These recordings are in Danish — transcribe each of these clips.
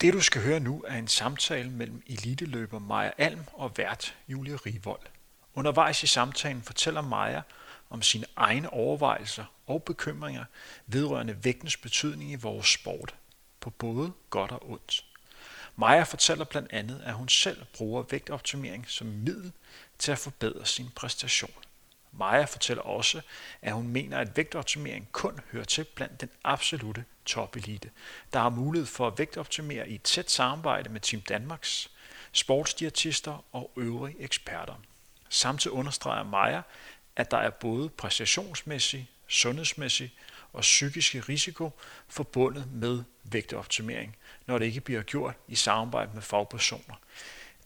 Det du skal høre nu er en samtale mellem eliteløber Maja Alm og vært Julie Rivold. Undervejs i samtalen fortæller Maja om sine egne overvejelser og bekymringer vedrørende vægtens betydning i vores sport, på både godt og ondt. Maja fortæller blandt andet, at hun selv bruger vægtoptimering som middel til at forbedre sin præstation. Maja fortæller også, at hun mener, at vægtoptimering kun hører til blandt den absolute topelite, der har mulighed for at vægtoptimere i et tæt samarbejde med Team Danmarks sportsdiætister og øvrige eksperter. Samtidig understreger Maja, at der er både præstationsmæssig, sundhedsmæssig og psykiske risiko forbundet med vægtoptimering, når det ikke bliver gjort i samarbejde med fagpersoner.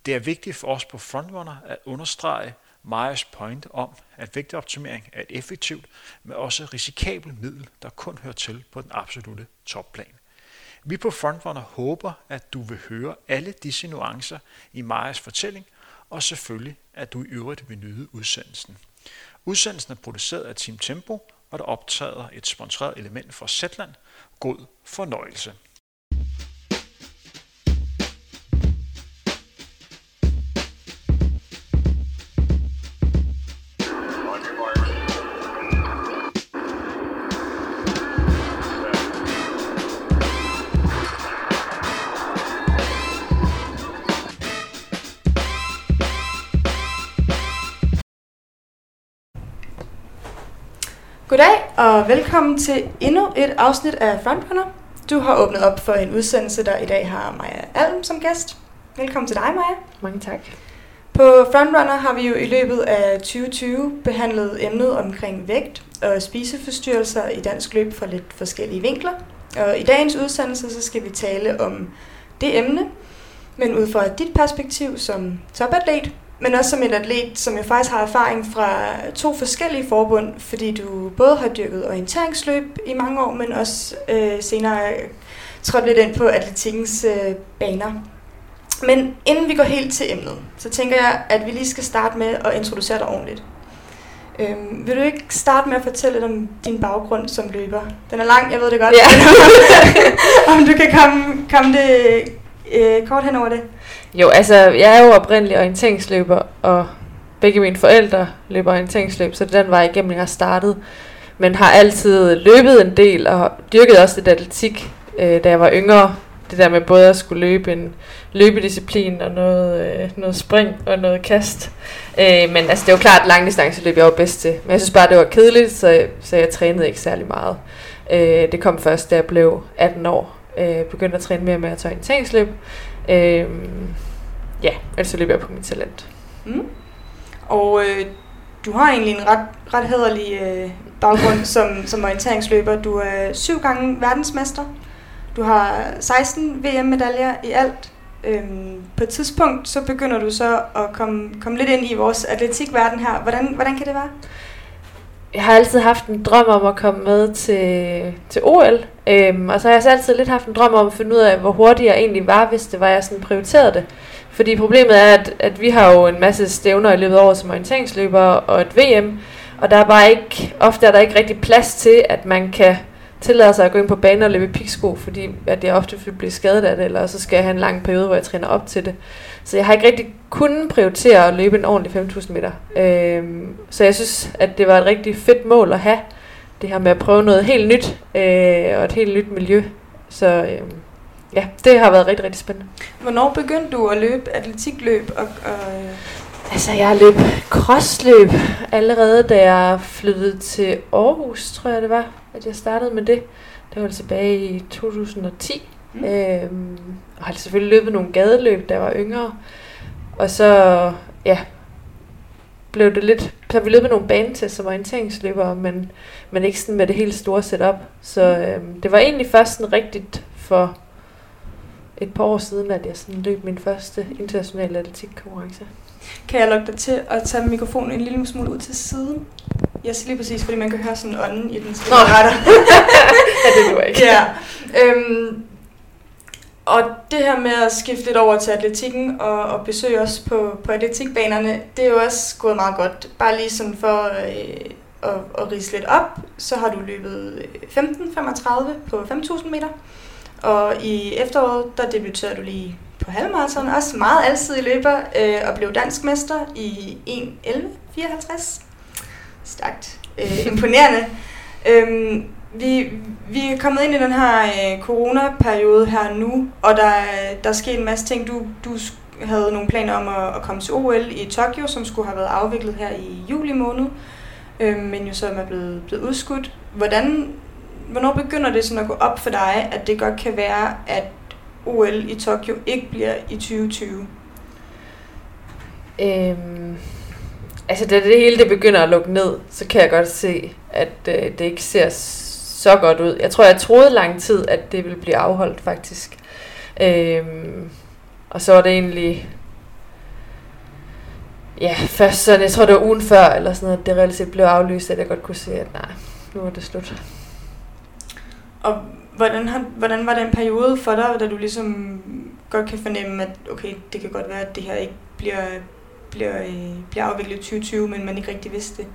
Det er vigtigt for os på Frontrunner at understrege Meyers point om, at vægtoptimering er et effektivt, men også risikabelt middel, der kun hører til på den absolute topplan. Vi på Frontrunner håber, at du vil høre alle disse nuancer i Majas fortælling, og selvfølgelig, at du i øvrigt vil nyde udsendelsen. Udsendelsen er produceret af Team Tempo, og der optræder et sponsoreret element fra Zetland. God fornøjelse. Goddag og velkommen til endnu et afsnit af Frontrunner. Du har åbnet op for en udsendelse, der i dag har Maja Alm som gæst. Velkommen til dig, Maja. Mange tak. På Frontrunner har vi jo i løbet af 2020 behandlet emnet omkring vægt og spiseforstyrrelser i dansk løb fra lidt forskellige vinkler. Og i dagens udsendelse så skal vi tale om det emne, men ud fra dit perspektiv som topatlet, men også som en atlet, som jo faktisk har erfaring fra to forskellige forbund, fordi du både har dyrket orienteringsløb i mange år, men også øh, senere trådt lidt ind på atletikkens øh, baner. Men inden vi går helt til emnet, så tænker jeg, at vi lige skal starte med at introducere dig ordentligt. Øhm, vil du ikke starte med at fortælle lidt om din baggrund som løber? Den er lang, jeg ved det godt. Ja. om du kan komme, komme det øh, kort hen over det. Jo, altså, jeg er jo oprindelig orienteringsløber, og begge mine forældre løber orienteringsløb, så det er den vej igennem, jeg har startet. Men har altid løbet en del, og dyrket også lidt atletik, øh, da jeg var yngre. Det der med både at skulle løbe en løbedisciplin og noget, øh, noget spring og noget kast. Øh, men altså, det er jo klart, at langdistanceløb jeg var bedst til. Men jeg synes bare, det var kedeligt, så, så jeg trænede ikke særlig meget. Øh, det kom først, da jeg blev 18 år. Øh, begyndte at træne mere med at tage orienteringsløb. Øh, ja, ellers så løber jeg på mit talent. Mm. Og øh, du har egentlig en ret, ret hederlig øh, baggrund som, som orienteringsløber. Du er syv gange verdensmester. Du har 16 VM-medaljer i alt. Øhm, på et tidspunkt så begynder du så at komme, komme lidt ind i vores atletikverden her. Hvordan, hvordan kan det være? Jeg har altid haft en drøm om at komme med til, til OL, øhm, og så har jeg så altid lidt haft en drøm om at finde ud af, hvor hurtigt jeg egentlig var, hvis det var, jeg sådan prioriterede det. Fordi problemet er, at, at vi har jo en masse stævner i løbet af året som orienteringsløbere og et VM, og der er bare ikke, ofte er der ikke rigtig plads til, at man kan tillade sig at gå ind på banen og løbe piksko, fordi at jeg ofte vil blive skadet af det, eller så skal jeg have en lang periode, hvor jeg træner op til det. Så jeg har ikke rigtig kunnet prioritere at løbe en ordentlig 5.000 meter. Øhm, så jeg synes, at det var et rigtig fedt mål at have, det her med at prøve noget helt nyt, øh, og et helt nyt miljø. Så øh, ja, det har været rigtig, rigtig spændende. Hvornår begyndte du at løbe atletikløb? Og, og, øh, Altså, jeg har løb crossløb allerede, da jeg flyttede til Aarhus, tror jeg det var, at jeg startede med det. Det var tilbage i 2010. Mm. Øhm, og har selvfølgelig løbet nogle gadeløb, da jeg var yngre. Og så, ja, blev det lidt... Så har vi løbet nogle banetest som orienteringsløbere, men, men ikke sådan med det helt store setup. Så øhm, det var egentlig først sådan rigtigt for et par år siden, at jeg sådan løb min første internationale atletikkonkurrence. Kan jeg lukke dig til at tage mikrofonen en lille smule ud til siden? Jeg siger lige præcis, fordi man kan høre sådan ånden i den Nå. retter. ja, det var ikke. ja. Øhm, og det her med at skifte lidt over til atletikken og, og besøge os på, på atletikbanerne, det er jo også gået meget godt. Bare lige sådan for øh, at, at rise lidt op, så har du løbet 15.35 på 5.000 meter. Og i efteråret, der debuterede du lige på halvmarathon, også meget altid løber, øh, og blev dansk mester i 1.11.54. Stærkt. Øh, imponerende. Øhm, vi, vi er kommet ind i den her øh, coronaperiode her nu, og der, der er sket en masse ting. Du, du havde nogle planer om at, at komme til OL i Tokyo, som skulle have været afviklet her i juli måned, øh, men jo så er blevet, blevet udskudt. Hvordan, hvornår begynder det sådan at gå op for dig, at det godt kan være, at OL i Tokyo ikke bliver i 2020? Øhm, altså da det hele det begynder at lukke ned, så kan jeg godt se, at øh, det ikke ser så godt ud. Jeg tror, jeg troede lang tid, at det ville blive afholdt faktisk. Øhm, og så var det egentlig... Ja, først sådan, jeg tror det var ugen før, eller sådan noget, det reelt set blev aflyst, at jeg godt kunne se, at nej, nu er det slut. Og hvordan, har, hvordan var den periode for dig, da du ligesom godt kan fornemme, at okay, det kan godt være, at det her ikke bliver, bliver, øh, bliver afviklet i 2020, men man ikke rigtig vidste det?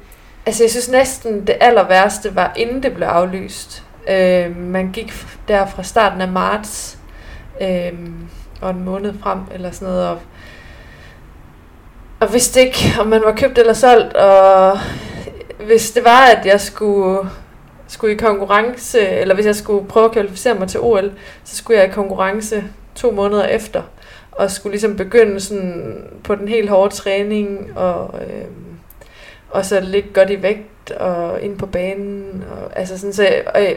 Altså jeg synes næsten det aller værste var, inden det blev aflyst. Øh, man gik der fra starten af marts øh, og en måned frem, eller sådan noget, og, og vidste ikke, om man var købt eller solgt, og hvis det var, at jeg skulle, skulle i konkurrence, eller hvis jeg skulle prøve at kvalificere mig til OL, så skulle jeg i konkurrence to måneder efter, og skulle ligesom begynde sådan på den helt hårde træning, og, øh, og så ligge godt i vægt, og ind på banen, og, altså sådan, så, og, øh,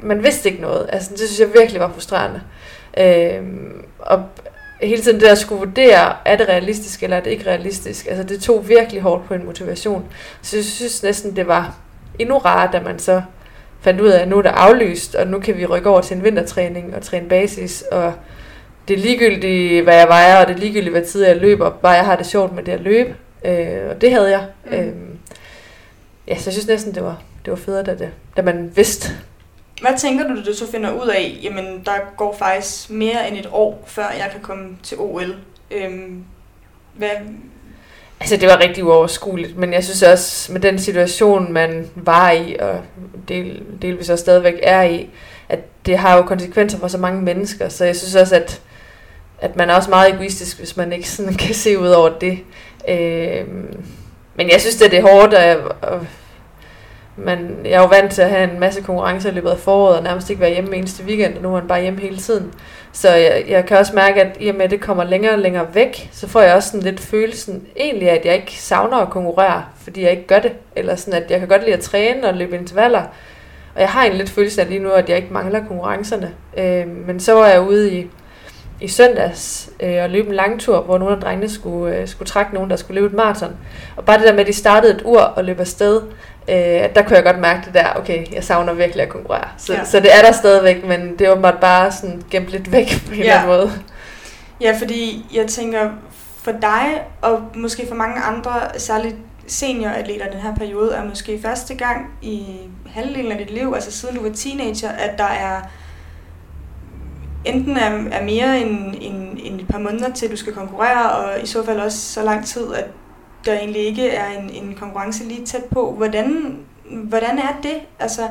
man vidste ikke noget, altså det synes jeg virkelig var frustrerende. Øh, og hele tiden det at skulle vurdere, er det realistisk eller er det ikke realistisk, altså det tog virkelig hårdt på en motivation. Så jeg synes næsten, det var endnu rart, da man så fandt ud af, at nu er det aflyst, og nu kan vi rykke over til en vintertræning og træne basis, og det er ligegyldigt, hvad jeg vejer, og det er ligegyldigt, hvad tid jeg løber, bare jeg har det sjovt med det at løbe. Øh, og det havde jeg. Mm. Øh, ja, så jeg synes næsten, det var, det var federe, da, det, da man vidste, hvad tænker du, du så finder ud af, jamen der går faktisk mere end et år, før jeg kan komme til OL? Øhm, hvad, Altså, det var rigtig uoverskueligt, men jeg synes også, med den situation, man var i, og del, delvis også stadigvæk er i, at det har jo konsekvenser for så mange mennesker, så jeg synes også, at, at man er også meget egoistisk, hvis man ikke sådan kan se ud over det. Øh, men jeg synes, det er hårdt, at, og man, jeg er jo vant til at have en masse konkurrencer i løbet af foråret, og nærmest ikke være hjemme eneste weekend, og nu er man bare hjemme hele tiden. Så jeg, jeg kan også mærke, at i og med, at det kommer længere og længere væk, så får jeg også sådan lidt følelsen egentlig, at jeg ikke savner at konkurrere, fordi jeg ikke gør det. Eller sådan, at jeg kan godt lide at træne og løbe intervaller. Og jeg har en lidt følelse af lige nu, at jeg ikke mangler konkurrencerne. Øh, men så var jeg ude i, i søndags øh, og løbe en lang tur, hvor nogle af drengene skulle, øh, skulle trække nogen, der skulle løbe et maraton. Og bare det der med, at de startede et ur og løb afsted, øh, der kunne jeg godt mærke det der, okay, jeg savner virkelig at konkurrere. Så, ja. så det er der stadigvæk, men det er åbenbart bare sådan gemt lidt væk på en ja. eller anden måde. Ja, fordi jeg tænker, for dig og måske for mange andre, særligt senioratleter den her periode, er måske første gang i halvdelen af dit liv, altså siden du var teenager, at der er enten er, er mere end, end, end et par måneder til, du skal konkurrere, og i så fald også så lang tid, at der egentlig ikke er en, en konkurrence lige tæt på. Hvordan, hvordan er det? Altså,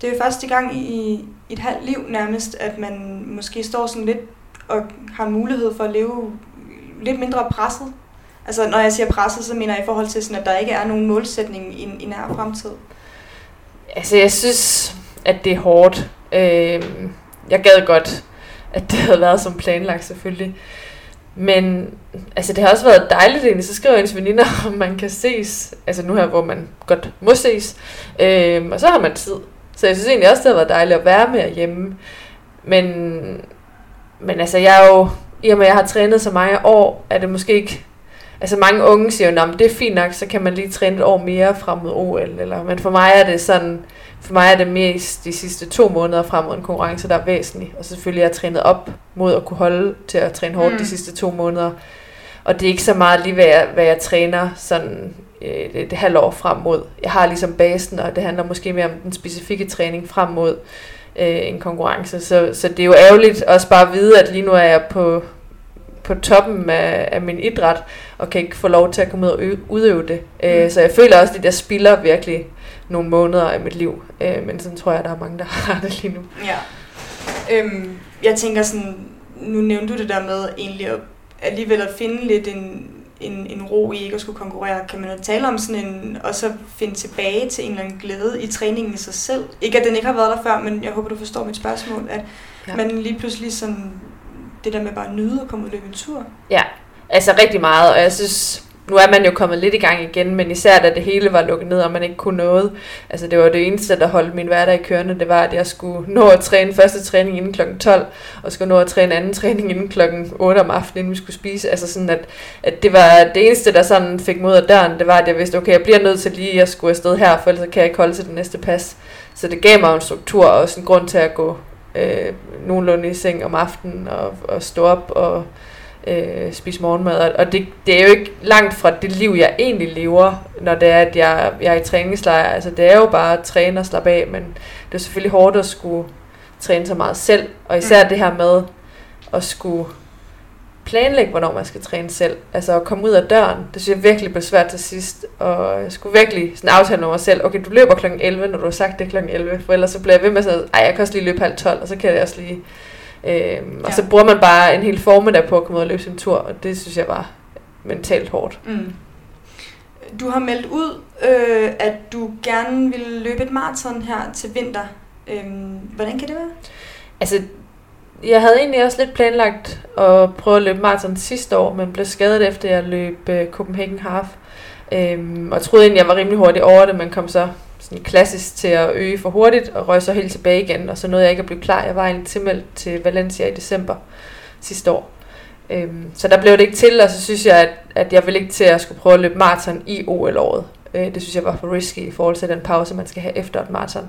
det er jo første gang i, i et halvt liv nærmest, at man måske står sådan lidt og har mulighed for at leve lidt mindre presset. Altså, når jeg siger presset, så mener jeg i forhold til, sådan, at der ikke er nogen målsætning i, i nær fremtid. Altså, jeg synes, at det er hårdt. Øh, jeg gad godt, at det havde været som planlagt selvfølgelig. Men altså, det har også været dejligt egentlig, så skriver ens veninder, om man kan ses, altså nu her, hvor man godt må ses, øhm, og så har man tid. Så jeg synes egentlig også, det har været dejligt at være med hjemme. Men, men altså, jeg er jo, i og med, at jeg har trænet så mange år, er det måske ikke, altså mange unge siger jo, det er fint nok, så kan man lige træne et år mere frem mod OL, eller, men for mig er det sådan, for mig er det mest de sidste to måneder frem mod en konkurrence, der er væsentlig. Og selvfølgelig er jeg trænet op mod at kunne holde til at træne hårdt mm. de sidste to måneder. Og det er ikke så meget lige, hvad jeg, hvad jeg træner sådan øh, det, det halve år frem mod. Jeg har ligesom basen, og det handler måske mere om den specifikke træning frem mod øh, en konkurrence. Så, så det er jo ærgerligt også bare at vide, at lige nu er jeg på, på toppen af, af min idræt, og kan ikke få lov til at komme ud og udøve det. Øh, mm. Så jeg føler også, at jeg spiller virkelig nogle måneder af mit liv. Øh, men sådan tror jeg, der er mange, der har det lige nu. Ja. Øhm, jeg tænker sådan, nu nævnte du det der med egentlig at alligevel at finde lidt en, en, en ro i ikke at skulle konkurrere. Kan man tale om sådan en, og så finde tilbage til en eller anden glæde i træningen i sig selv? Ikke at den ikke har været der før, men jeg håber, du forstår mit spørgsmål, at ja. man lige pludselig sådan, det der med bare at nyde at komme ud og løbe en tur. Ja, altså rigtig meget, og jeg synes, nu er man jo kommet lidt i gang igen, men især da det hele var lukket ned, og man ikke kunne noget. Altså det var det eneste, der holdt min hverdag i kørende, det var, at jeg skulle nå at træne første træning inden kl. 12, og skulle nå at træne anden træning inden kl. 8 om aftenen, inden vi skulle spise. Altså sådan, at, at det var det eneste, der sådan fik mod af døren, det var, at jeg vidste, okay, jeg bliver nødt til lige at skulle afsted her, for ellers kan jeg ikke holde til det næste pas. Så det gav mig en struktur og også en grund til at gå øh, nogenlunde i seng om aftenen og, og stå op og øh, spise morgenmad. Og det, det er jo ikke langt fra det liv, jeg egentlig lever, når det er, at jeg, jeg er i træningslejr. Altså det er jo bare at træne og slappe af, men det er selvfølgelig hårdt at skulle træne så meget selv. Og især mm. det her med at skulle planlægge, hvornår man skal træne selv. Altså at komme ud af døren, det synes jeg virkelig blev svært til sidst. Og jeg skulle virkelig sådan aftale med mig selv, okay, du løber kl. 11, når du har sagt det kl. 11, for ellers så bliver jeg ved med sådan, ej, jeg kan også lige løbe halv 12, og så kan jeg også lige Øhm, ja. Og så bruger man bare en hel formiddag på at komme ud og løbe sin tur, og det synes jeg var mentalt hårdt. Mm. Du har meldt ud, øh, at du gerne vil løbe et maraton her til vinter. Øhm, hvordan kan det være? Altså, jeg havde egentlig også lidt planlagt at prøve at løbe maraton sidste år, men blev skadet efter jeg løb øh, Copenhagen Half. Øhm, og troede egentlig, jeg var rimelig hurtig over det, men kom så sådan klassisk til at øge for hurtigt, og røg så helt tilbage igen, og så nåede jeg ikke at blive klar. Jeg var egentlig tilmeldt til Valencia i december sidste år. Øhm, så der blev det ikke til, og så synes jeg, at, at jeg ville ikke til at skulle prøve at løbe maraton i OL-året. Øh, det synes jeg var for risky i forhold til den pause, man skal have efter et maraton.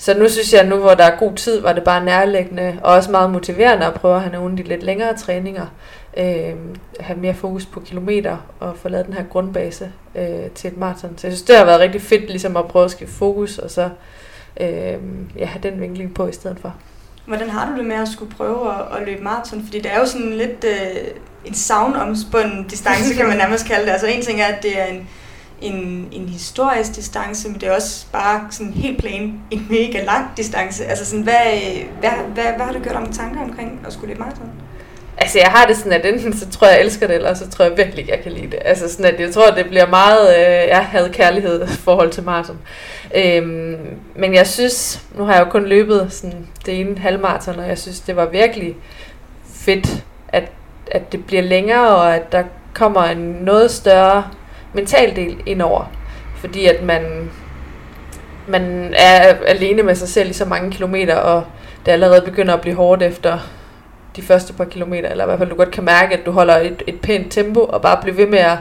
Så nu synes jeg, at nu hvor der er god tid, var det bare nærliggende og også meget motiverende at prøve at have nogle af de lidt længere træninger. Øh, have mere fokus på kilometer og få lavet den her grundbase øh, til et maraton. Så jeg synes, det har været rigtig fedt ligesom at prøve at skifte fokus og så øh, ja, have den vinkling på i stedet for. Hvordan har du det med at skulle prøve at, at løbe maraton? Fordi det er jo sådan lidt øh, en savnomspunden distance, kan man nærmest kalde det. Altså en ting er, at det er en en, en historisk distance, men det er også bare sådan helt plain en mega lang distance. Altså sådan, hvad, hvad, hvad, hvad har du gjort om tanker omkring at skulle løbe maraton? Altså jeg har det sådan, at enten så tror jeg, jeg elsker det, eller så tror jeg virkelig, jeg kan lide det. Altså sådan, at jeg tror, det bliver meget, øh, jeg havde kærlighed forhold til maraton. Øhm, men jeg synes, nu har jeg jo kun løbet sådan det ene halvmaraton, og jeg synes, det var virkelig fedt, at, at det bliver længere, og at der kommer en noget større mental del indover. Fordi at man, man er alene med sig selv i så mange kilometer, og det allerede begynder at blive hårdt efter de første par kilometer, eller i hvert fald du godt kan mærke, at du holder et, et pænt tempo, og bare bliver ved med at,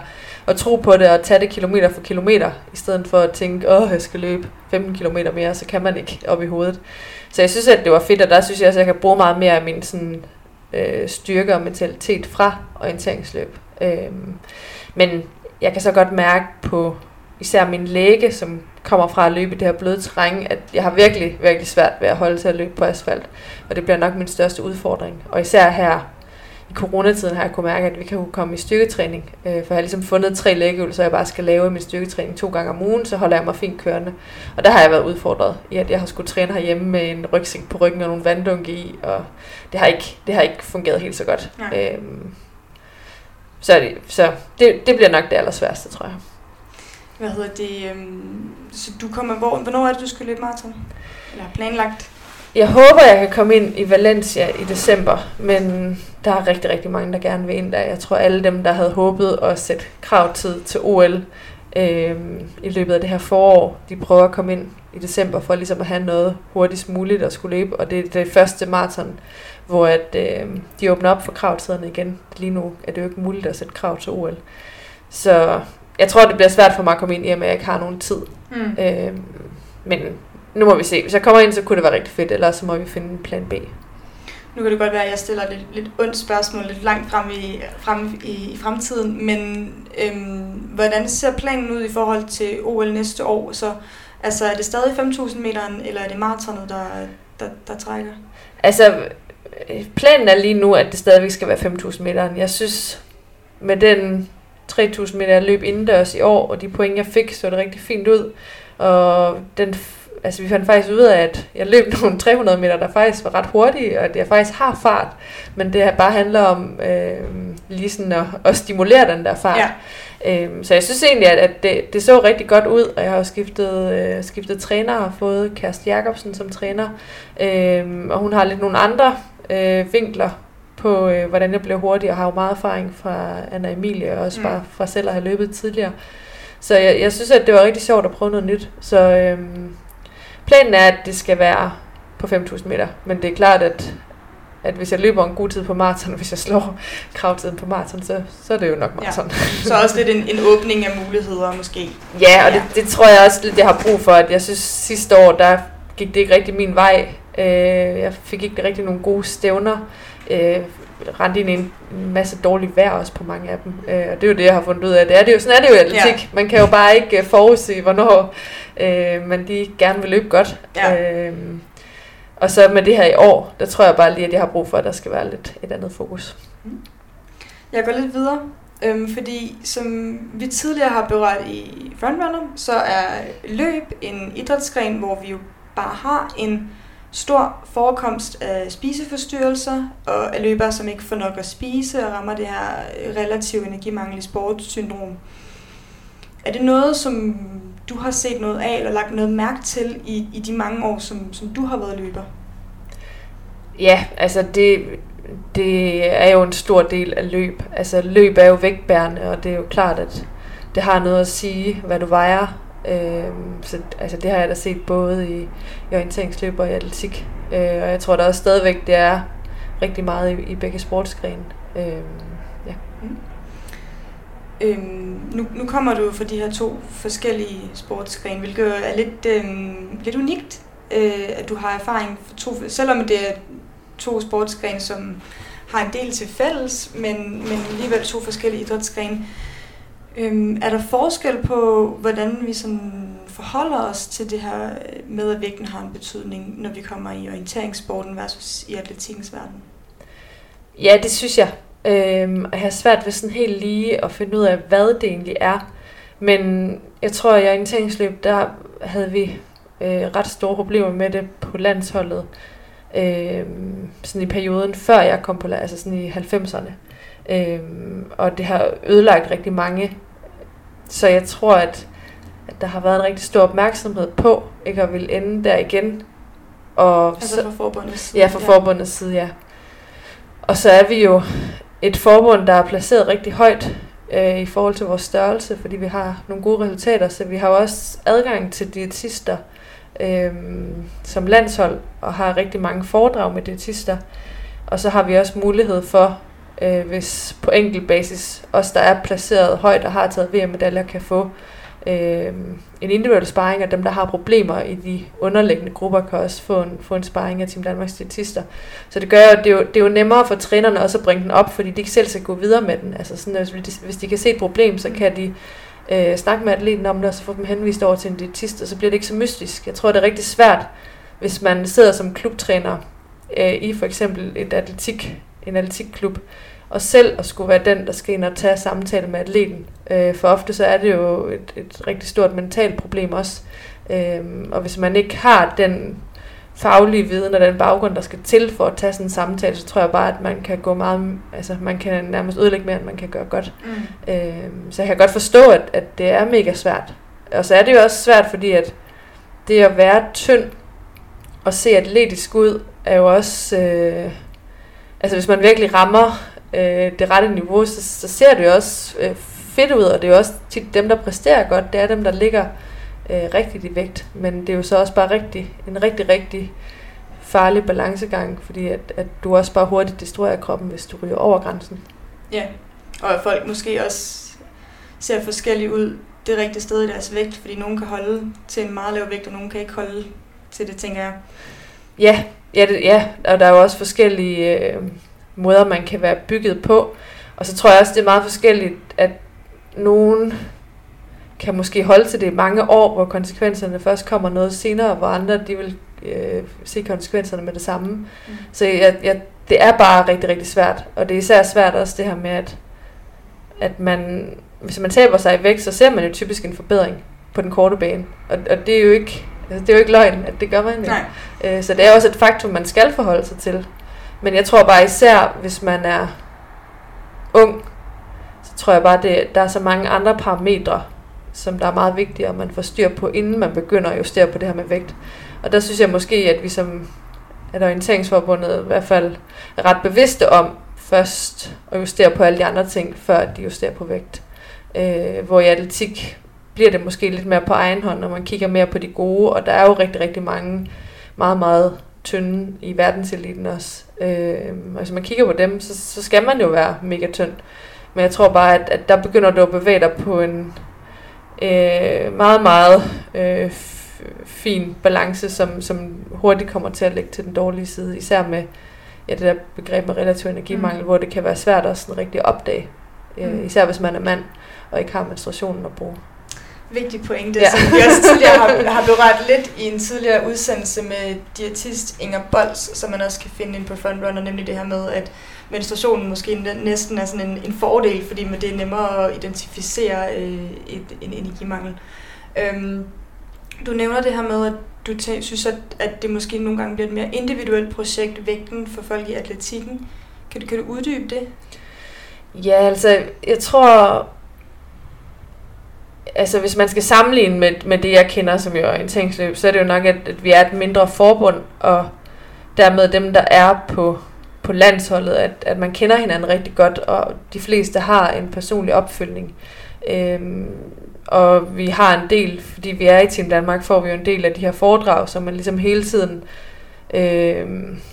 at tro på det, og tage det kilometer for kilometer, i stedet for at tænke, åh, jeg skal løbe 15 kilometer mere, så kan man ikke op i hovedet. Så jeg synes, at det var fedt, og der synes jeg også, at jeg kan bruge meget mere af min sådan, øh, styrke og mentalitet fra orienteringsløb. Øh, men jeg kan så godt mærke på især min læge, som kommer fra at løbe i det her bløde terræn, at jeg har virkelig, virkelig svært ved at holde til at løbe på asfalt. Og det bliver nok min største udfordring. Og især her i coronatiden har jeg kunne mærke, at vi kan komme i styrketræning. Øh, for jeg har ligesom fundet tre lægeøvelser, jeg bare skal lave min styrketræning to gange om ugen, så holder jeg mig fint kørende. Og der har jeg været udfordret i, at jeg har skulle træne herhjemme med en rygsæk på ryggen og nogle vanddunke i, og det har ikke, det har ikke fungeret helt så godt. Ja. Øhm, så, det, så det, det bliver nok det allersværste, tror jeg. Hvad hedder det? Øhm, så du kommer, hvor, hvornår er det, du skal løbe maraton? Eller planlagt? Jeg håber, jeg kan komme ind i Valencia i december, men der er rigtig, rigtig mange, der gerne vil ind der. Jeg tror, alle dem, der havde håbet at sætte kravtid til OL øh, i løbet af det her forår, de prøver at komme ind i december for ligesom at have noget hurtigst muligt at skulle løbe. Og det er det første maraton, hvor at, øh, de åbner op for kravtiderne igen. Lige nu er det jo ikke muligt at sætte krav til OL. Så jeg tror, det bliver svært for mig at komme ind i, at jeg ikke har nogen tid. Mm. Øh, men nu må vi se. Hvis jeg kommer ind, så kunne det være rigtig fedt, ellers så må vi finde en plan B. Nu kan det godt være, at jeg stiller lidt, lidt ondt spørgsmål lidt langt frem i, frem i, i fremtiden, men øhm, hvordan ser planen ud i forhold til OL næste år? Så altså, er det stadig 5.000 meter, eller er det maratonet, der, der, der trækker? Altså, planen er lige nu, at det stadigvæk skal være 5.000 meter. Jeg synes, med den 3.000 meter jeg løb indendørs i år, og de point, jeg fik, så det rigtig fint ud. Og den altså vi fandt faktisk ud af, at jeg løb nogle 300 meter, der faktisk var ret hurtige, og at jeg faktisk har fart, men det bare handler om øh, lige sådan at, at stimulere den der fart. Ja. Øhm, så jeg synes egentlig, at, at det, det så rigtig godt ud, og jeg har jo skiftet, øh, skiftet træner og fået Kersti Jacobsen som træner, øhm, og hun har lidt nogle andre øh, vinkler på, øh, hvordan jeg bliver hurtig, og har jo meget erfaring fra Anna Emilie, og også mm. bare fra selv at have løbet tidligere. Så jeg, jeg synes, at det var rigtig sjovt at prøve noget nyt. Så øhm, planen er, at det skal være på 5.000 meter, men det er klart, at, at hvis jeg løber en god tid på maraton, hvis jeg slår kravtiden på maraton, så, så er det jo nok maraton. Ja. Så også lidt en, en åbning af muligheder måske. Ja, og ja. Det, det tror jeg også lidt, jeg har brug for. At jeg synes sidste år, der gik det ikke rigtig min vej. Øh, jeg fik ikke rigtig nogle gode stævner. Øh, rendte ind i en masse dårligt vejr også på mange af dem. Øh, og det er jo det, jeg har fundet ud af. Det er det jo, sådan er det jo i atletik. Ja. Man kan jo bare ikke øh, forudse, hvornår øh, man lige gerne vil løbe godt. Ja. Øh, og så med det her i år, der tror jeg bare lige, at jeg har brug for, at der skal være lidt et andet fokus. Mm. Jeg går lidt videre, øhm, fordi som vi tidligere har berørt i Frontrunner, så er løb en idrætsgren, hvor vi jo bare har en stor forekomst af spiseforstyrrelser og af løbere, som ikke får nok at spise og rammer det her relativ energimangel i sportssyndrom. Er det noget, som du har set noget af, eller lagt noget mærke til i, i de mange år, som, som du har været løber? Ja, altså det, det er jo en stor del af løb. Altså løb er jo vægtbærende, og det er jo klart, at det har noget at sige, hvad du vejer. Øhm, så, altså det har jeg da set både i, i orienteringsløb og i atletik. Øh, og jeg tror da også stadigvæk, det er rigtig meget i, i begge sportsgrene. Øh, Øhm, nu, nu kommer du fra de her to forskellige sportsgrene, hvilket er lidt, øhm, lidt unikt, øh, at du har erfaring for to, selvom det er to sportsgrene, som har en del til fælles, men, men alligevel to forskellige idrætsgrene. Øhm, er der forskel på, hvordan vi sådan forholder os til det her med, at vægten har en betydning, når vi kommer i orienteringssporten versus i atletikkens verden? Ja, det synes jeg. Øhm, jeg har svært ved sådan helt lige at finde ud af, hvad det egentlig er. Men jeg tror, at i orienteringsløb, der havde vi øh, ret store problemer med det på landsholdet. Øh, sådan i perioden før jeg kom på altså sådan i 90'erne. Øh, og det har ødelagt rigtig mange. Så jeg tror, at, at der har været en rigtig stor opmærksomhed på ikke at ville ende der igen. Og altså fra forbundets side? Ja, fra ja. forbundets side, ja. Og så er vi jo et forbund, der er placeret rigtig højt øh, i forhold til vores størrelse, fordi vi har nogle gode resultater, så vi har også adgang til diætister øh, som landshold, og har rigtig mange foredrag med diætister. Og så har vi også mulighed for, øh, hvis på enkelt basis, os der er placeret højt og har taget VM-medaljer, kan få øh, en individuel sparring, og dem, der har problemer i de underliggende grupper, kan også få en, få en sparring af Team Danmarks statister. Så det gør jo, det er jo, det er jo nemmere for trænerne også at bringe den op, fordi de ikke selv skal gå videre med den. Altså sådan, hvis, de, hvis de kan se et problem, så kan de øh, snakke med atleten om det, og så få dem henvist over til en diætist, og så bliver det ikke så mystisk. Jeg tror, det er rigtig svært, hvis man sidder som klubtræner øh, i for eksempel et atletik, en atletikklub, og selv at skulle være den, der skal ind og tage samtale med atleten. Øh, for ofte så er det jo et, et rigtig stort mentalt problem også. Øh, og hvis man ikke har den faglige viden og den baggrund, der skal til for at tage sådan en samtale, så tror jeg bare, at man kan gå meget, altså man kan nærmest ødelægge mere, end man kan gøre godt. Mm. Øh, så jeg kan godt forstå, at, at det er mega svært. Og så er det jo også svært, fordi at det at være tynd og se atletisk ud, er jo også, øh, altså hvis man virkelig rammer øh, det rette niveau, så, så ser det jo også øh, fedt ud, og det er jo også tit dem, der præsterer godt, det er dem, der ligger øh, rigtigt i vægt. Men det er jo så også bare rigtig, en rigtig, rigtig farlig balancegang, fordi at, at du også bare hurtigt destruerer kroppen, hvis du ryger over grænsen. Ja, og at folk måske også ser forskellige ud det rigtige sted i deres vægt, fordi nogen kan holde til en meget lav vægt, og nogen kan ikke holde til det, tænker jeg. Ja, ja, det, ja og der er jo også forskellige øh, måder, man kan være bygget på. Og så tror jeg også, det er meget forskelligt, at nogen kan måske holde til det i mange år, hvor konsekvenserne først kommer noget senere, hvor andre de vil øh, se konsekvenserne med det samme. Mm. Så jeg, jeg, det er bare rigtig, rigtig svært. Og det er især svært også det her med, at, at man, hvis man taber sig i vægt, så ser man jo typisk en forbedring på den korte bane. Og, og det er jo ikke Altså, det er jo ikke løgn, at det gør man jo. Nej. Øh, så det er også et faktum, man skal forholde sig til. Men jeg tror bare især, hvis man er ung, så tror jeg bare, at der er så mange andre parametre, som der er meget vigtige, at man får styr på, inden man begynder at justere på det her med vægt. Og der synes jeg måske, at vi som at Orienteringsforbundet i hvert fald er ret bevidste om først at justere på alle de andre ting, før de justerer på vægt. Øh, hvor i atletik bliver det måske lidt mere på egen hånd, når man kigger mere på de gode, og der er jo rigtig, rigtig mange meget, meget tynde i verdenseliten også. Øh, og hvis man kigger på dem, så, så skal man jo være mega tynd. Men jeg tror bare, at, at der begynder du at bevæge dig på en øh, meget, meget øh, fin balance, som, som hurtigt kommer til at lægge til den dårlige side, især med ja, det der begreb med relativ energimangel, mm. hvor det kan være svært at sådan rigtig opdage, øh, mm. især hvis man er mand og ikke har menstruationen at bruge. Vigtig pointe, ja. som vi også tidligere har, har berørt lidt i en tidligere udsendelse med diætist Inger Bols, som man også kan finde ind på Frontrunner, nemlig det her med, at menstruationen måske næsten er sådan en, en fordel, fordi det er nemmere at identificere øh, et, en energimangel. Øhm, du nævner det her med, at du tæ- synes, at, at det måske nogle gange bliver et mere individuelt projekt, vægten for folk i atletikken. Kan du, kan du uddybe det? Ja, altså, jeg tror, altså hvis man skal sammenligne med, med det, jeg kender som jo orienteringsløb, så er det jo nok, at, at vi er et mindre forbund, og dermed dem, der er på, på landsholdet, at, at man kender hinanden rigtig godt, og de fleste har en personlig opfølgning. Øhm, og vi har en del, fordi vi er i Team Danmark, får vi jo en del af de her foredrag, så man ligesom hele tiden øh,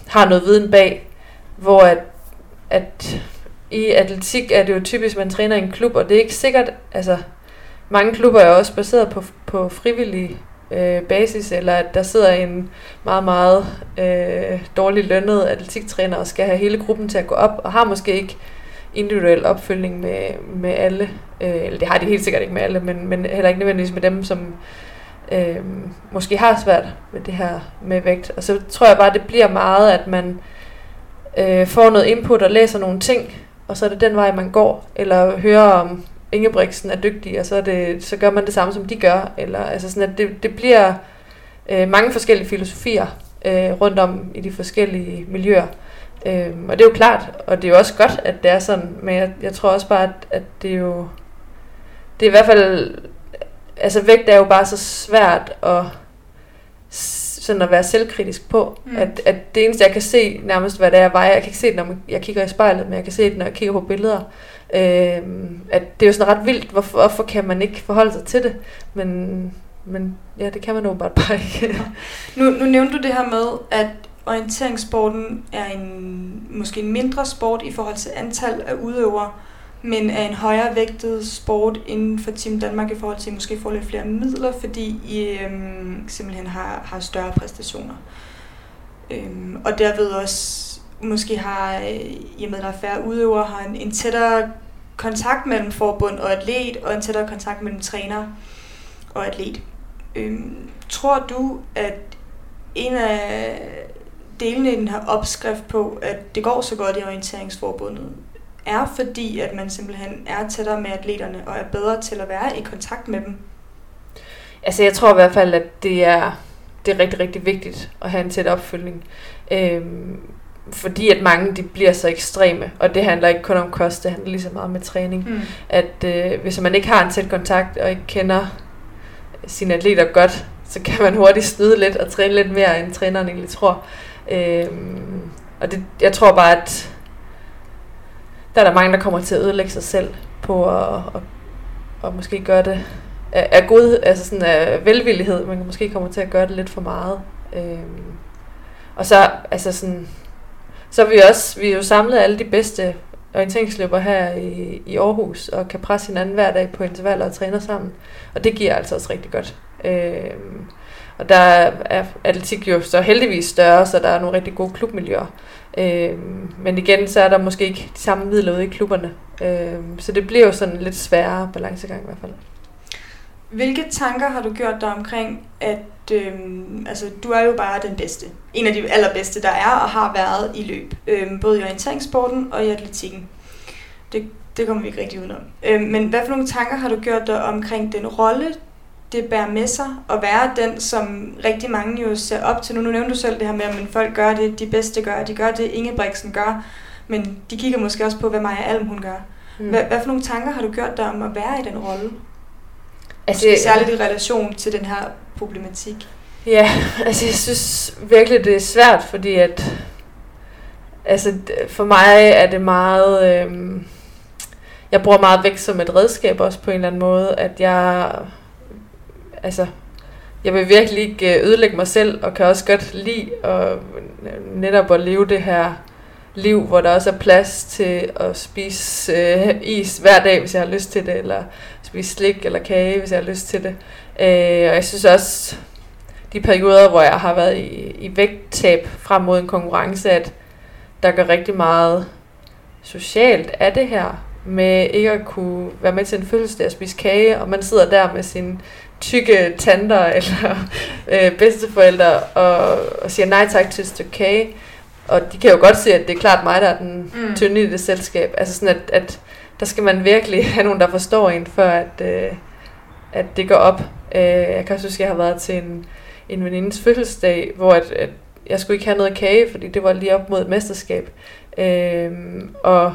har noget viden bag, hvor at, at i atletik er det jo typisk, at man træner i en klub, og det er ikke sikkert, altså mange klubber er også baseret på, på frivillig øh, basis, eller at der sidder en meget, meget øh, dårlig lønnet atletiktræner og skal have hele gruppen til at gå op, og har måske ikke individuel opfølgning med, med alle. Øh, eller det har de helt sikkert ikke med alle, men, men heller ikke nødvendigvis med dem, som øh, måske har svært med det her med vægt. Og så tror jeg bare, det bliver meget, at man øh, får noget input og læser nogle ting, og så er det den vej, man går. Eller hører om Ingebrigtsen er dygtig, og så, er det, så gør man det samme, som de gør. Eller, altså sådan, at det, det bliver øh, mange forskellige filosofier øh, rundt om i de forskellige miljøer. Øhm, og det er jo klart, og det er jo også godt, at det er sådan, men jeg, jeg tror også bare, at, at det er jo, det er i hvert fald, altså vægt er jo bare så svært at, sådan at være selvkritisk på, mm. at, at det eneste, jeg kan se nærmest, hvad det er, jeg vejer, jeg kan ikke se det, når jeg kigger i spejlet, men jeg kan se det, når jeg kigger på billeder, Øh, at det er jo sådan ret vildt, hvorfor, hvorfor kan man ikke forholde sig til det, men, men ja, det kan man åbenbart bare, ikke. nu, nu nævnte du det her med, at orienteringssporten er en måske en mindre sport i forhold til antal af udøvere, men er en højere vægtet sport inden for Team Danmark i forhold til måske få lidt flere midler, fordi I øhm, simpelthen har, har større præstationer. Øhm, og derved også måske har, øh, i og med der er færre udøvere, har en, en tættere kontakt mellem forbund og atlet, og en tættere kontakt mellem træner og atlet. Øhm, tror du, at en af delene i den her opskrift på, at det går så godt i orienteringsforbundet, er fordi, at man simpelthen er tættere med atleterne og er bedre til at være i kontakt med dem? Altså jeg tror i hvert fald, at det er, det er rigtig, rigtig vigtigt at have en tæt opfølgning. Øhm, fordi at mange de bliver så ekstreme, og det handler ikke kun om kost, det handler lige så meget med træning. Mm. At øh, hvis man ikke har en tæt kontakt og ikke kender sine atleter godt, så kan man hurtigt snyde lidt og træne lidt mere, end træneren egentlig tror. Øhm, og det, jeg tror bare, at der er der mange, der kommer til at ødelægge sig selv på at, at, at måske gøre det af, af god, altså sådan af velvillighed, man kan måske komme til at gøre det lidt for meget. Øhm, og så, altså sådan, så vi også, vi er jo samlet alle de bedste orienteringsløber her i, i Aarhus, og kan presse hinanden hver dag på intervaller og træne sammen. Og det giver altså også rigtig godt. Øh, og der er atletik jo så heldigvis større, så der er nogle rigtig gode klubmiljøer. Øh, men igen, så er der måske ikke de samme midler ude i klubberne. Øh, så det bliver jo sådan en lidt sværere balancegang i hvert fald. Hvilke tanker har du gjort dig omkring, at øhm, altså, du er jo bare den bedste. En af de allerbedste, der er og har været i løb. Øhm, både i orienteringssporten og i atletikken. Det, det kommer vi ikke rigtig udenom. Øhm, men hvad for nogle tanker har du gjort dig omkring den rolle, det bærer med sig at være den, som rigtig mange jo ser op til. Nu, nu nævnte du selv det her med, at folk gør det, de bedste gør, de gør det, Ingebrigtsen gør, men de kigger måske også på, hvad Maja Alm hun gør. Mm. Hvad, hvad for nogle tanker har du gjort dig om at være i den rolle? Altså, særligt i relation til den her problematik. Ja, altså jeg synes virkelig, det er svært, fordi at altså for mig er det meget, øh, jeg bruger meget vægt som et redskab også på en eller anden måde, at jeg, altså jeg vil virkelig ikke øh, ødelægge mig selv, og kan også godt lide at, netop at leve det her liv, hvor der også er plads til at spise øh, is hver dag, hvis jeg har lyst til det, eller spise slik eller kage, hvis jeg har lyst til det. Øh, og jeg synes også, de perioder, hvor jeg har været i, i vægttab frem mod en konkurrence, at der gør rigtig meget socialt af det her, med ikke at kunne være med til en fødselsdag og spise kage, og man sidder der med sin tykke tanter eller øh, bedsteforældre og, og siger nej tak til et stykke kage. Og de kan jo godt se, at det er klart mig, der er den mm. tynde i det selskab. Altså sådan, at, at der skal man virkelig have nogen, der forstår en, for at, øh, at det går op. Øh, jeg kan også huske, at jeg har været til en, en venindes fødselsdag, hvor at, at jeg skulle ikke have noget kage, fordi det var lige op mod et mesterskab. Øh, og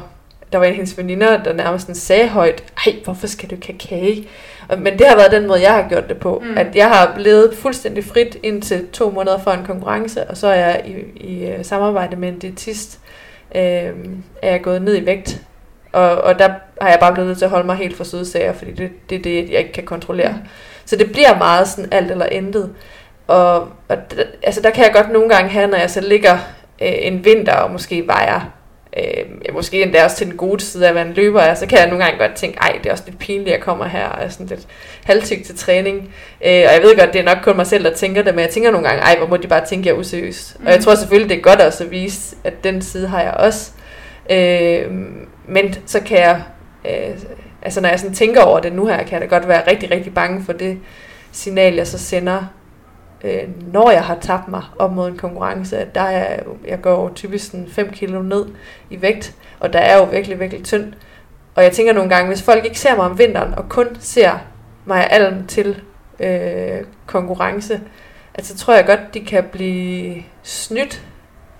der var en af hendes veninder, der nærmest sådan sagde højt, ej, hvorfor skal du ikke have kage? Men det har været den måde, jeg har gjort det på. Mm. At jeg har blevet fuldstændig frit indtil to måneder før en konkurrence, og så er jeg i, i uh, samarbejde med en diætist, øh, er jeg gået ned i vægt. Og, og der har jeg bare blevet nødt til at holde mig helt for sødsager, fordi det, det er det, jeg ikke kan kontrollere. Mm. Så det bliver meget sådan alt eller intet. Og, og altså der kan jeg godt nogle gange have, når jeg så ligger øh, en vinter og måske vejer øh, måske endda også til den gode side af, at man løber er, så kan jeg nogle gange godt tænke, ej, det er også lidt pinligt, at jeg kommer her og er sådan lidt halvtyk til træning. Øh, og jeg ved godt, det er nok kun mig selv, der tænker det, men jeg tænker nogle gange, ej, hvor må de bare tænke, jeg er useriøs. Mm. Og jeg mm. tror selvfølgelig, det er godt også at vise, at den side har jeg også. Øh, men så kan jeg, øh, altså når jeg sådan tænker over det nu her, kan jeg da godt være rigtig, rigtig bange for det signal, jeg så sender øh, når jeg har tabt mig op mod en konkurrence, at der er, jeg går typisk 5 kilo ned i vægt, og der er jo virkelig, virkelig tynd. Og jeg tænker nogle gange, hvis folk ikke ser mig om vinteren, og kun ser mig alm til øh, konkurrence, at så tror jeg godt, de kan blive snydt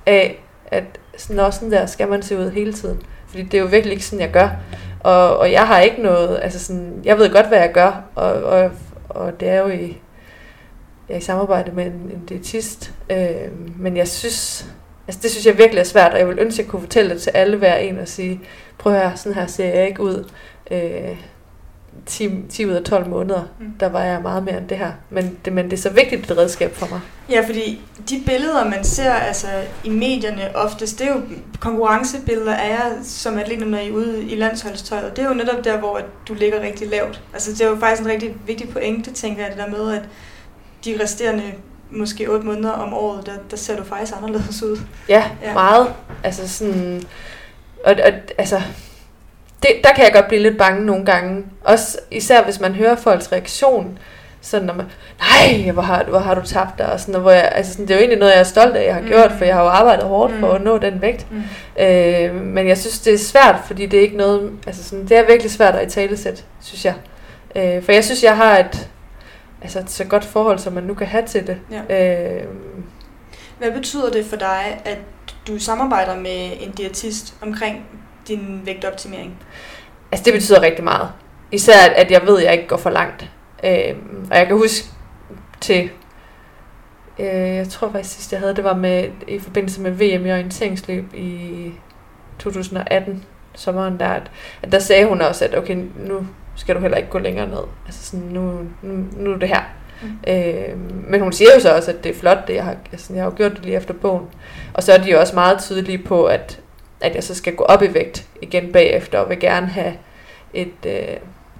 af, at sådan, også sådan der skal man se ud hele tiden. Fordi det er jo virkelig ikke sådan, jeg gør. Og, og jeg har ikke noget, altså sådan, jeg ved godt, hvad jeg gør, og, og, og det er jo i jeg er i samarbejde med en, en diætist, øh, men jeg synes, altså det synes jeg virkelig er svært, og jeg vil ønske, at jeg kunne fortælle det til alle hver en og sige, prøv at høre, sådan her ser jeg ikke ud. Øh, 10, 10 ud af 12 måneder, mm. der var jeg meget mere end det her. Men det, men det er så vigtigt et redskab for mig. Ja, fordi de billeder, man ser altså, i medierne oftest, det er jo konkurrencebilleder af jer som atleter, når I er ude i landsholdstøjet. Det er jo netop der, hvor du ligger rigtig lavt. Altså, det er jo faktisk en rigtig vigtig pointe, tænker jeg, det der med, at de resterende måske 8 måneder om året, der, der ser du faktisk anderledes ud. Ja, ja. meget. Altså sådan, og, og altså, det, der kan jeg godt blive lidt bange nogle gange. Også især hvis man hører folks reaktion. Sådan når man, nej, hvor har, hvor har du tabt dig? Og sådan, hvor jeg, altså sådan, det er jo egentlig noget, jeg er stolt af, jeg har mm. gjort, for jeg har jo arbejdet hårdt mm. for at nå den vægt. Mm. Øh, men jeg synes, det er svært, fordi det er ikke noget, altså sådan, det er virkelig svært at i talesæt, synes jeg. Øh, for jeg synes, jeg har et, altså et så godt forhold, som man nu kan have til det. Ja. Øh, Hvad betyder det for dig, at du samarbejder med en diætist omkring din vægtoptimering? Altså det betyder rigtig meget. Især at jeg ved, at jeg ikke går for langt. Øh, og jeg kan huske til, øh, jeg tror faktisk sidst jeg havde, det var med i forbindelse med VM i orienteringsløb i 2018, sommeren der, at, at der sagde hun også, at okay, nu skal du heller ikke gå længere ned. Altså sådan, nu, nu, nu er det her. Mm. Øh, men hun siger jo så også, at det er flot, det jeg har, altså, jeg har jo gjort det lige efter bogen. Og så er de jo også meget tydelige på, at, at jeg så skal gå op i vægt igen bagefter, og vil gerne have et, øh,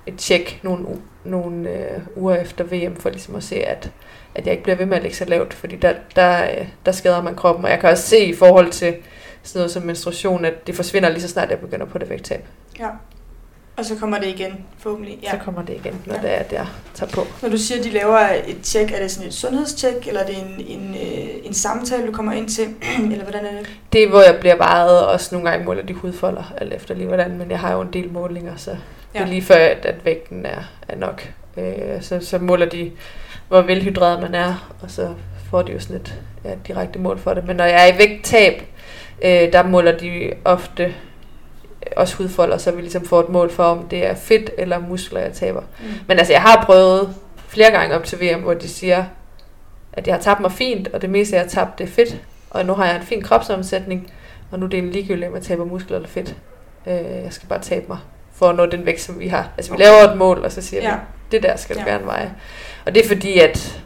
et tjek nogle, nogle øh, uger efter VM, for ligesom at se, at, at jeg ikke bliver ved med at ligge så lavt, fordi der, der, øh, der skader man kroppen. Og jeg kan også se i forhold til sådan noget som menstruation, at det forsvinder lige så snart jeg begynder på det vægttab. Ja. Og så kommer det igen, forhåbentlig. Ja. Så kommer det igen, når ja. det er, der tager på. Når du siger, at de laver et tjek, er det sådan et sundhedstjek, eller er det en, en, øh, en samtale, du kommer ind til, eller hvordan er det? Det er, hvor jeg bliver vejet, og også nogle gange måler de hudfolder, alt efter lige hvordan, men jeg har jo en del målinger, så ja. det er lige før, at, at vægten er, er nok. Øh, så, så måler de, hvor velhydreret man er, og så får de jo sådan et ja, direkte mål for det. Men når jeg er i vægttab, øh, der måler de ofte også hudfolder, så vi ligesom får et mål for, om det er fedt eller muskler, jeg taber. Mm. Men altså, jeg har prøvet flere gange op til VM, hvor de siger, at jeg har tabt mig fint, og det meste, jeg har tabt, det er fedt. Og nu har jeg en fin kropsomsætning, og nu er det en ligegyldigt, om jeg taber muskler eller fedt. Øh, jeg skal bare tabe mig for at nå den vægt, som vi har. Altså, vi laver et mål, og så siger ja. vi, det der skal du ja. gerne veje. Og det er fordi, at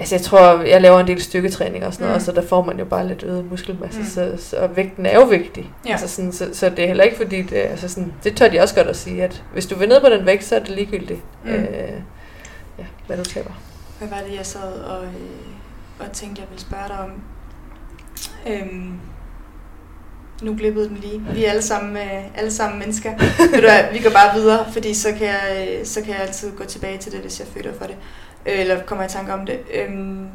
Altså jeg tror, jeg laver en del styrketræning og sådan noget, mm. og så der får man jo bare lidt øget muskelmasse, mm. så, så, og vægten er jo vigtig. Ja. Altså sådan, så, så det er heller ikke fordi, det, altså sådan, det tør de også godt at sige, at hvis du vil ned på den vægt, så er det ligegyldigt, mm. øh, ja, hvad du taber. Hvad var det, jeg sad og, øh, og tænkte, jeg ville spørge dig om? Øhm, nu glippede den lige. Vi er alle sammen, øh, alle sammen mennesker. Ved du vi går bare videre, fordi så kan, jeg, øh, så kan jeg altid gå tilbage til det, hvis jeg føler for det. Øh, eller kommer i tanke om det. Øhm,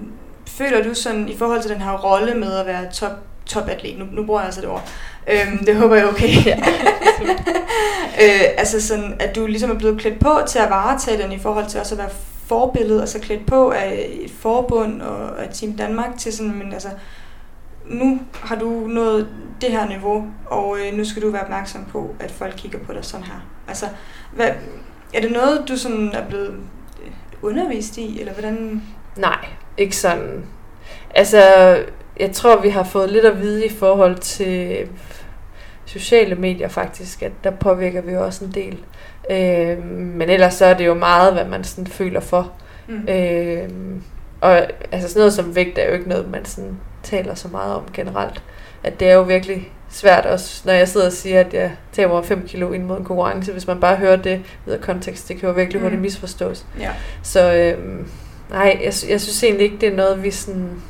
føler du sådan, i forhold til den her rolle med at være top, topatlet, nu, nu bruger jeg altså det ord, øhm, det håber jeg er okay. Ja. øh, altså sådan, at du ligesom er blevet klædt på til at varetage den i forhold til også at være forbillede, altså klædt på af et forbund og af Team Danmark til sådan, men altså, nu har du nået det her niveau, og øh, nu skal du være opmærksom på, at folk kigger på dig sådan her. Altså, hvad, er det noget, du sådan er blevet undervist i, eller hvordan? Nej, ikke sådan. Altså, jeg tror, vi har fået lidt at vide i forhold til sociale medier faktisk, at der påvirker vi også en del. Øh, men ellers så er det jo meget, hvad man sådan føler for. Mm. Øh, og altså sådan noget som vægt er jo ikke noget, man sådan taler så meget om generelt. At det er jo virkelig svært også, når jeg sidder og siger, at jeg taber 5 kilo ind mod en konkurrence. Hvis man bare hører det ud af kontekst, det kan jo virkelig hurtigt mm. misforstås. Ja. Så øhm, nej, jeg, jeg synes egentlig ikke, det er noget, vi sådan...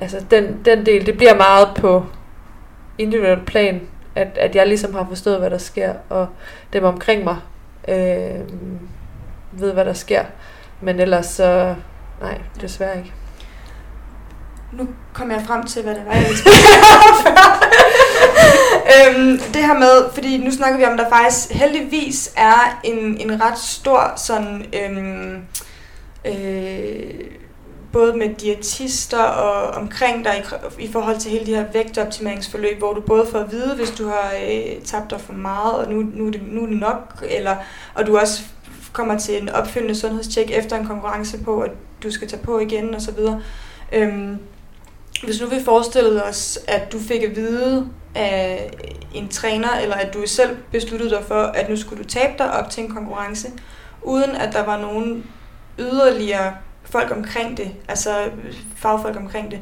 Altså den, den del, det bliver meget på individuel plan, at, at jeg ligesom har forstået, hvad der sker, og dem omkring mig øh, ved, hvad der sker. Men ellers så, nej, desværre ikke nu kom jeg frem til, hvad det var, jeg ville øhm, det her med, fordi nu snakker vi om, at der faktisk heldigvis er en, en ret stor sådan... Øhm, øh, både med diætister og omkring dig i, i forhold til hele de her vægtoptimeringsforløb, hvor du både får at vide, hvis du har øh, tabt dig for meget, og nu, nu, er det, nu er det nok, eller, og du også kommer til en opfølgende sundhedstjek efter en konkurrence på, at du skal tage på igen, og så videre. Øhm, hvis nu vi forestillede os, at du fik at vide af en træner, eller at du selv besluttede dig for, at nu skulle du tabe dig op til en konkurrence, uden at der var nogen yderligere folk omkring det, altså fagfolk omkring det.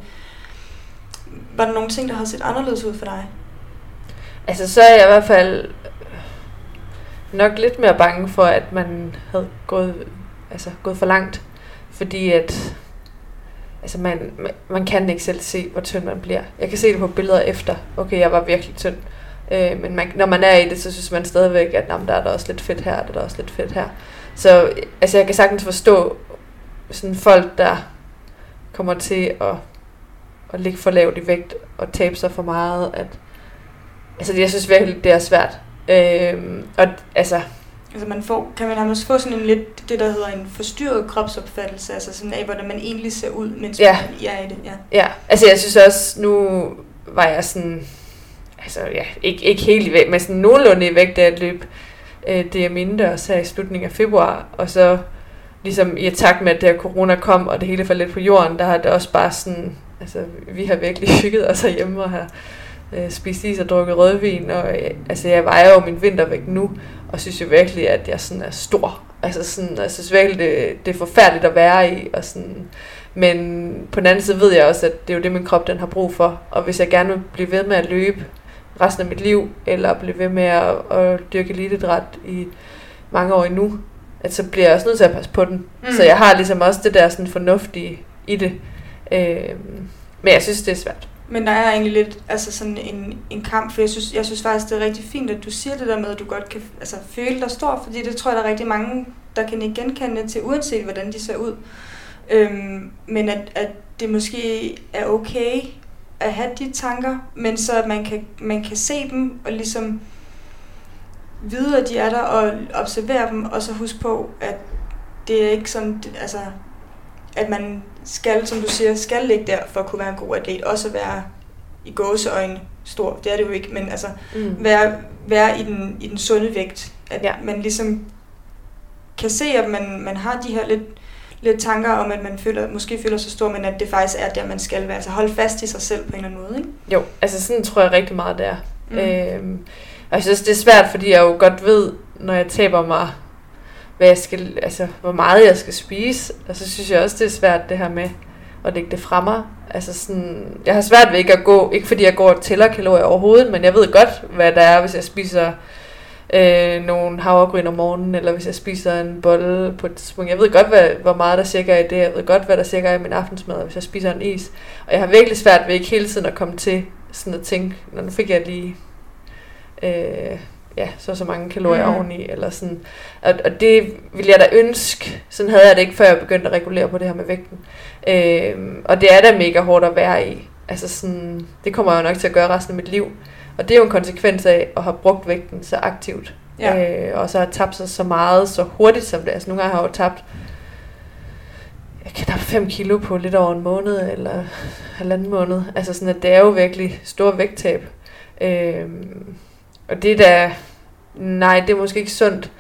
Var der nogle ting, der havde set anderledes ud for dig? Altså, så er jeg i hvert fald nok lidt mere bange for, at man havde gået, altså, gået for langt. Fordi at altså man, man kan ikke selv se, hvor tynd man bliver. Jeg kan se det på billeder efter, okay, jeg var virkelig tynd. Øh, men man, når man er i det, så synes man stadigvæk, at jamen, der er der også lidt fedt her, der er der også lidt fedt her. Så altså, jeg kan sagtens forstå sådan folk, der kommer til at, at ligge for lavt i vægt og tabe sig for meget. At, altså, jeg synes virkelig, det er svært. Øh, og altså, Altså man får, kan man nærmest få sådan en lidt, det der hedder en forstyrret kropsopfattelse, altså sådan af, hvordan man egentlig ser ud, mens ja. man er i det. Ja. ja, altså jeg synes også, nu var jeg sådan, altså ja, ikke, ikke helt i vægt, men sådan nogenlunde i vægt, da jeg løb øh, det jeg også her i slutningen af februar, og så ligesom i takt med, at det corona kom, og det hele faldt lidt på jorden, der har det også bare sådan, altså vi har virkelig hygget os herhjemme og har øh, spist is og drukket rødvin, og øh, altså jeg vejer jo min vintervægt nu, og synes jo virkelig, at jeg sådan er stor. Altså sådan, jeg synes virkelig, det, det er forfærdeligt at være i, og sådan, men på den anden side ved jeg også, at det er jo det, min krop den har brug for, og hvis jeg gerne vil blive ved med at løbe resten af mit liv, eller blive ved med at, at dyrke elitedræt i mange år endnu, at så bliver jeg også nødt til at passe på den. Mm. Så jeg har ligesom også det der sådan fornuftige i det. Øh, men jeg synes, det er svært. Men der er egentlig lidt altså sådan en, en kamp, for jeg synes, jeg synes faktisk, det er rigtig fint, at du siger det der med, at du godt kan altså, føle dig stor, fordi det tror jeg, der er rigtig mange, der kan ikke genkende til, uanset hvordan de ser ud. Øhm, men at, at det måske er okay at have de tanker, men så at man kan, man kan se dem og ligesom vide, at de er der, og observere dem, og så huske på, at det er ikke sådan, altså, at man skal, som du siger, skal ligge der for at kunne være en god atlet, også være i gåseøjne stor, det er det jo ikke, men altså mm. være, være i, den, i den sunde vægt, at ja. man ligesom kan se, at man, man har de her lidt, lidt tanker om, at man føler, måske føler sig stor, men at det faktisk er der, man skal være. Altså holde fast i sig selv på en eller anden måde, ikke? Jo, altså sådan tror jeg rigtig meget, det er. Mm. Øhm, og jeg synes, det er svært, fordi jeg jo godt ved, når jeg taber mig, hvad jeg skal, altså, hvor meget jeg skal spise. Og så synes jeg også, det er svært det her med at lægge det fra mig. Altså sådan, jeg har svært ved ikke at gå, ikke fordi jeg går og tæller kalorier overhovedet, men jeg ved godt, hvad der er, hvis jeg spiser øh, nogle havregryn om morgenen, eller hvis jeg spiser en bolle på et tidspunkt. Jeg ved godt, hvad, hvor meget der cirka er i det. Jeg ved godt, hvad der cirka er i min aftensmad, hvis jeg spiser en is. Og jeg har virkelig svært ved ikke hele tiden at komme til sådan at tænke, nu fik jeg lige øh, ja, så så mange kalorier mm. oveni, eller sådan. Og, og det ville jeg da ønske, sådan havde jeg det ikke, før jeg begyndte at regulere på det her med vægten. Øh, og det er da mega hårdt at være i. Altså sådan, det kommer jeg jo nok til at gøre resten af mit liv. Og det er jo en konsekvens af at have brugt vægten så aktivt. Ja. Øh, og så har tabt sig så meget, så hurtigt som det. Altså nogle gange har jeg jo tabt jeg kan 5 kilo på lidt over en måned, eller halvanden måned. Altså sådan, at det er jo virkelig stor vægttab. Øh, og det der, nej, det er måske ikke sundt,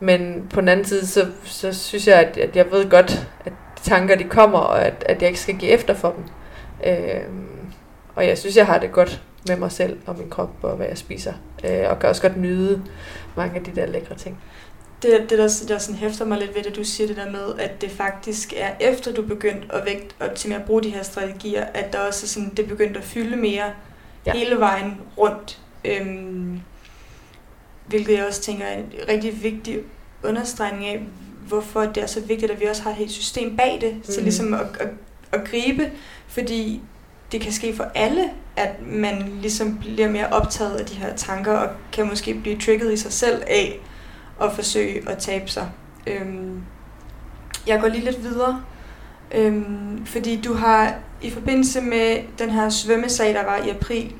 men på den anden side, så, så synes jeg, at, at jeg ved godt, at de tanker, de kommer, og at, at jeg ikke skal give efter for dem. Øh, og jeg synes, jeg har det godt med mig selv og min krop og hvad jeg spiser. Øh, og kan også godt nyde mange af de der lækre ting. Det, det der, der sådan hæfter mig lidt ved det, du siger det der med, at det faktisk er efter du begyndt at vægt til at bruge de her strategier, at der også er sådan, det begyndt at fylde mere ja. hele vejen rundt. Øhm, hvilket jeg også tænker er en rigtig vigtig understregning af, hvorfor det er så vigtigt, at vi også har et helt system bag det, mm. så ligesom at, at, at gribe, fordi det kan ske for alle, at man ligesom bliver mere optaget af de her tanker, og kan måske blive trigget i sig selv af at forsøge at tabe sig. Øhm, jeg går lige lidt videre, øhm, fordi du har i forbindelse med den her svømmesag, der var i april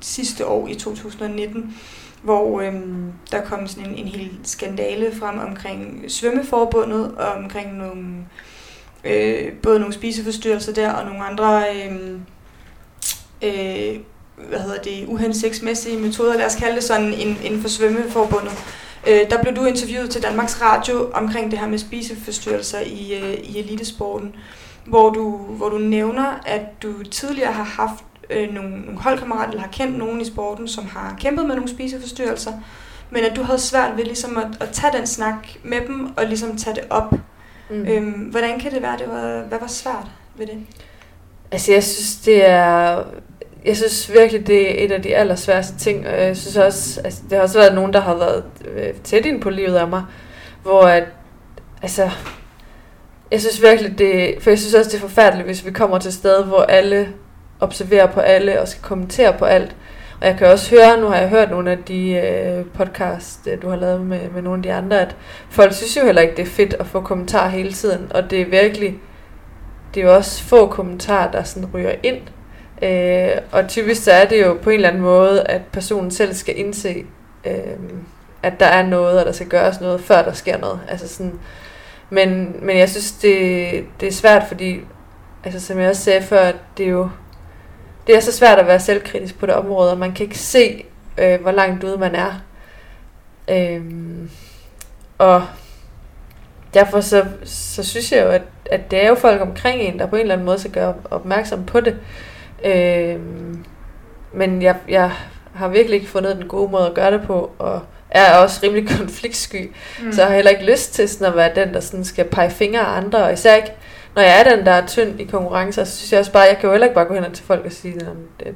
sidste år i 2019, hvor øhm, der kom sådan en, en hel skandale frem omkring svømmeforbundet og omkring nogle, øh, både nogle spiseforstyrrelser der og nogle andre øh, øh, hvad hedder det, uhensigtsmæssige metoder, lad os kalde det sådan, inden for svømmeforbundet. Øh, der blev du interviewet til Danmarks Radio omkring det her med spiseforstyrrelser i, øh, i elitesporten, hvor du, hvor du nævner, at du tidligere har haft øh, nogle, nogle holdkammerater, eller har kendt nogen i sporten, som har kæmpet med nogle spiseforstyrrelser, men at du havde svært ved ligesom at, at tage den snak med dem, og ligesom tage det op. Mm. Øhm, hvordan kan det være, det var, hvad var svært ved det? Altså jeg synes, det er jeg synes virkelig, det er et af de allersværeste ting, og jeg synes også, altså, det har også været nogen, der har været øh, tæt ind på livet af mig, hvor at, altså, jeg synes virkelig, det, for jeg synes også, det er forfærdeligt, hvis vi kommer til et sted, hvor alle observerer på alle og skal kommentere på alt. Og jeg kan også høre, nu har jeg hørt nogle af de øh, podcasts, øh, du har lavet med, med nogle af de andre, at folk synes jo heller ikke, det er fedt at få kommentarer hele tiden, og det er virkelig, det er jo også få kommentarer, der sådan ryger ind. Øh, og typisk så er det jo på en eller anden måde, at personen selv skal indse, øh, at der er noget, og der skal gøres noget, før der sker noget. Altså sådan, men, men jeg synes, det, det er svært, fordi, altså som jeg også sagde før, det er jo det er så svært at være selvkritisk på det område, og man kan ikke se, øh, hvor langt ude man er. Øhm, og derfor så, så synes jeg jo, at, at det er jo folk omkring en, der på en eller anden måde skal gøre opmærksom på det. Øhm, men jeg, jeg har virkelig ikke fundet den gode måde at gøre det på, og er også rimelig konfliktsky, mm. så jeg har heller ikke lyst til sådan at være den, der sådan skal pege fingre af andre, og især ikke, når jeg er den, der er tynd i konkurrencer, så synes jeg også bare, jeg kan jo heller ikke bare gå hen til folk og sige,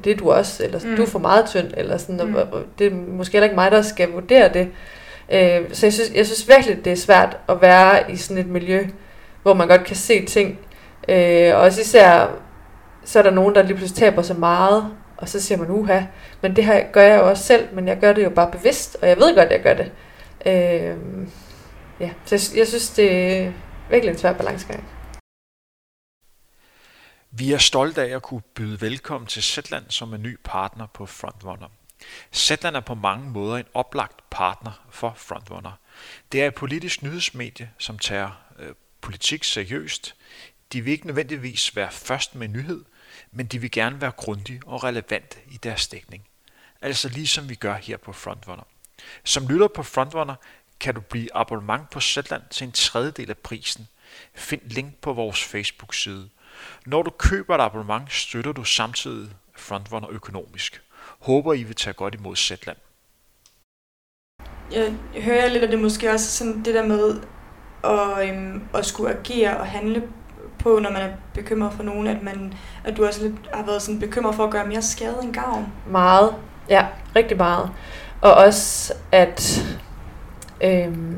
det er du også, eller mm. du er for meget tynd, eller sådan, mm. og det er måske heller ikke mig, der skal vurdere det. Øh, så jeg synes, jeg synes virkelig, det er svært at være i sådan et miljø, hvor man godt kan se ting, øh, og også især så er der nogen, der lige pludselig taber så meget, og så siger man, uha, men det her gør jeg jo også selv, men jeg gør det jo bare bevidst, og jeg ved godt, at jeg gør det. Øh, ja, så jeg, jeg synes, det er virkelig en svær balancegang. Vi er stolte af at kunne byde velkommen til Zetland som en ny partner på Frontrunner. Zetland er på mange måder en oplagt partner for Frontrunner. Det er et politisk nyhedsmedie, som tager øh, politik seriøst. De vil ikke nødvendigvis være først med nyhed, men de vil gerne være grundige og relevante i deres dækning. Altså ligesom vi gør her på Frontrunner. Som lytter på Frontrunner kan du blive abonnement på Zetland til en tredjedel af prisen. Find link på vores Facebook-side. Når du køber et abonnement, støtter du samtidig Frontrunner økonomisk. Håber I vil tage godt imod Zetland. Jeg hører lidt, at det måske også sådan det der med at, øhm, at skulle agere og handle på, når man er bekymret for nogen, at, man, at du også lidt har været sådan bekymret for at gøre mere skade end gavn. Meget. Ja, rigtig meget. Og også, at øhm,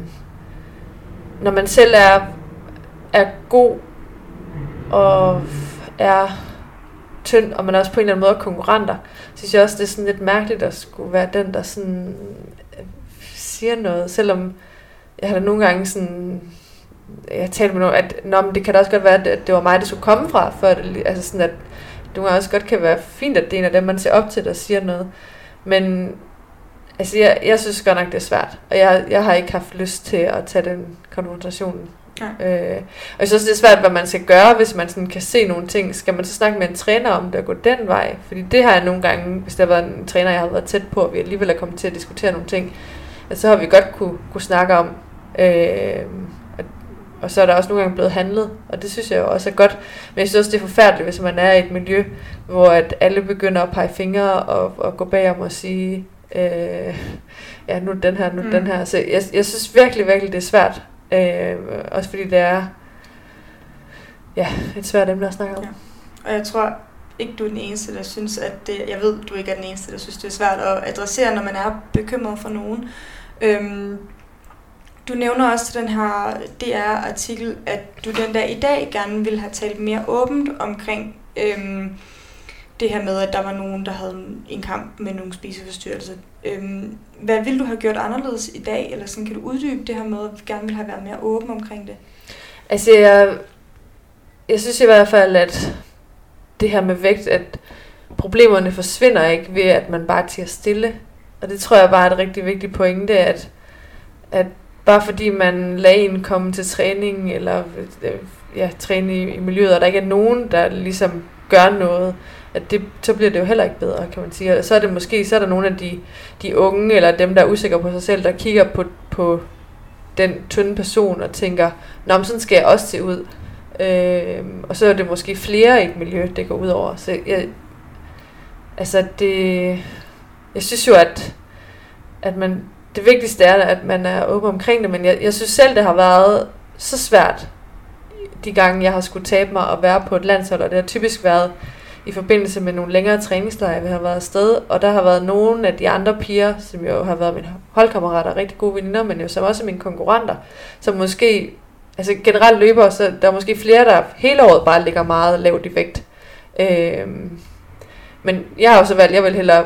når man selv er, er god og er tynd, og man er også på en eller anden måde konkurrenter, synes jeg også, det er sådan lidt mærkeligt at skulle være den, der sådan øh, siger noget, selvom jeg har da nogle gange sådan jeg talte med nogen, at Nå, men det kan da også godt være, at det var mig, det skulle komme fra, for det, altså sådan, at det også godt kan være fint, at det er en af dem, man ser op til, der siger noget. Men altså, jeg, jeg synes godt nok, det er svært, og jeg, jeg har ikke haft lyst til at tage den konfrontation. Ja. Øh, og jeg synes det er svært, hvad man skal gøre, hvis man sådan kan se nogle ting. Skal man så snakke med en træner om det at gå den vej? Fordi det har jeg nogle gange, hvis der var en træner, jeg har været tæt på, og vi alligevel er kommet til at diskutere nogle ting, så har vi godt kunne, kunne snakke om, øh, og så er der også nogle gange blevet handlet, og det synes jeg jo også er godt. Men jeg synes også, det er forfærdeligt, hvis man er i et miljø, hvor at alle begynder at pege fingre og, og gå bagom og sige, øh, ja, nu den her, nu mm. den her. Så jeg, jeg synes virkelig, virkelig, det er svært. Øh, også fordi det er ja, et svært emne at snakke om. Ja. Og jeg tror ikke, du er den eneste, der synes, at det, jeg ved, du ikke er den eneste, der synes, det er svært at adressere, når man er bekymret for nogen. Øhm, du nævner også til den her DR-artikel, at du den der i dag gerne vil have talt mere åbent omkring øhm, det her med, at der var nogen, der havde en kamp med nogle spiseforstyrrelser. Øhm, hvad ville du have gjort anderledes i dag, eller sådan kan du uddybe det her med, at vi gerne ville have været mere åben omkring det? Altså, jeg, jeg synes i hvert fald, at det her med vægt, at problemerne forsvinder ikke ved, at man bare tiger stille. Og det tror jeg bare er et rigtig vigtigt pointe, at, at bare fordi man lader en komme til træning, eller øh, ja, træne i, i miljøet, og der ikke er nogen, der ligesom gør noget, at det, så bliver det jo heller ikke bedre, kan man sige. Og så er det måske, så er der nogle af de, de unge, eller dem, der er usikre på sig selv, der kigger på, på den tynde person og tænker, nå, men sådan skal jeg også se ud. Øh, og så er det måske flere i et miljø, det går ud over. Så jeg, altså det, jeg synes jo, at, at man det vigtigste er, at man er åben omkring det, men jeg, jeg synes selv, det har været så svært, de gange jeg har skulle tabe mig og være på et landshold, og det har typisk været i forbindelse med nogle længere træningslejre, vi har været afsted, og der har været nogle af de andre piger, som jo har været mine holdkammerater, rigtig gode veninder, men jo som også er mine konkurrenter, som måske, altså generelt løber, så der er måske flere, der hele året bare ligger meget lavt i vægt. Øhm, men jeg har også valgt, jeg vil hellere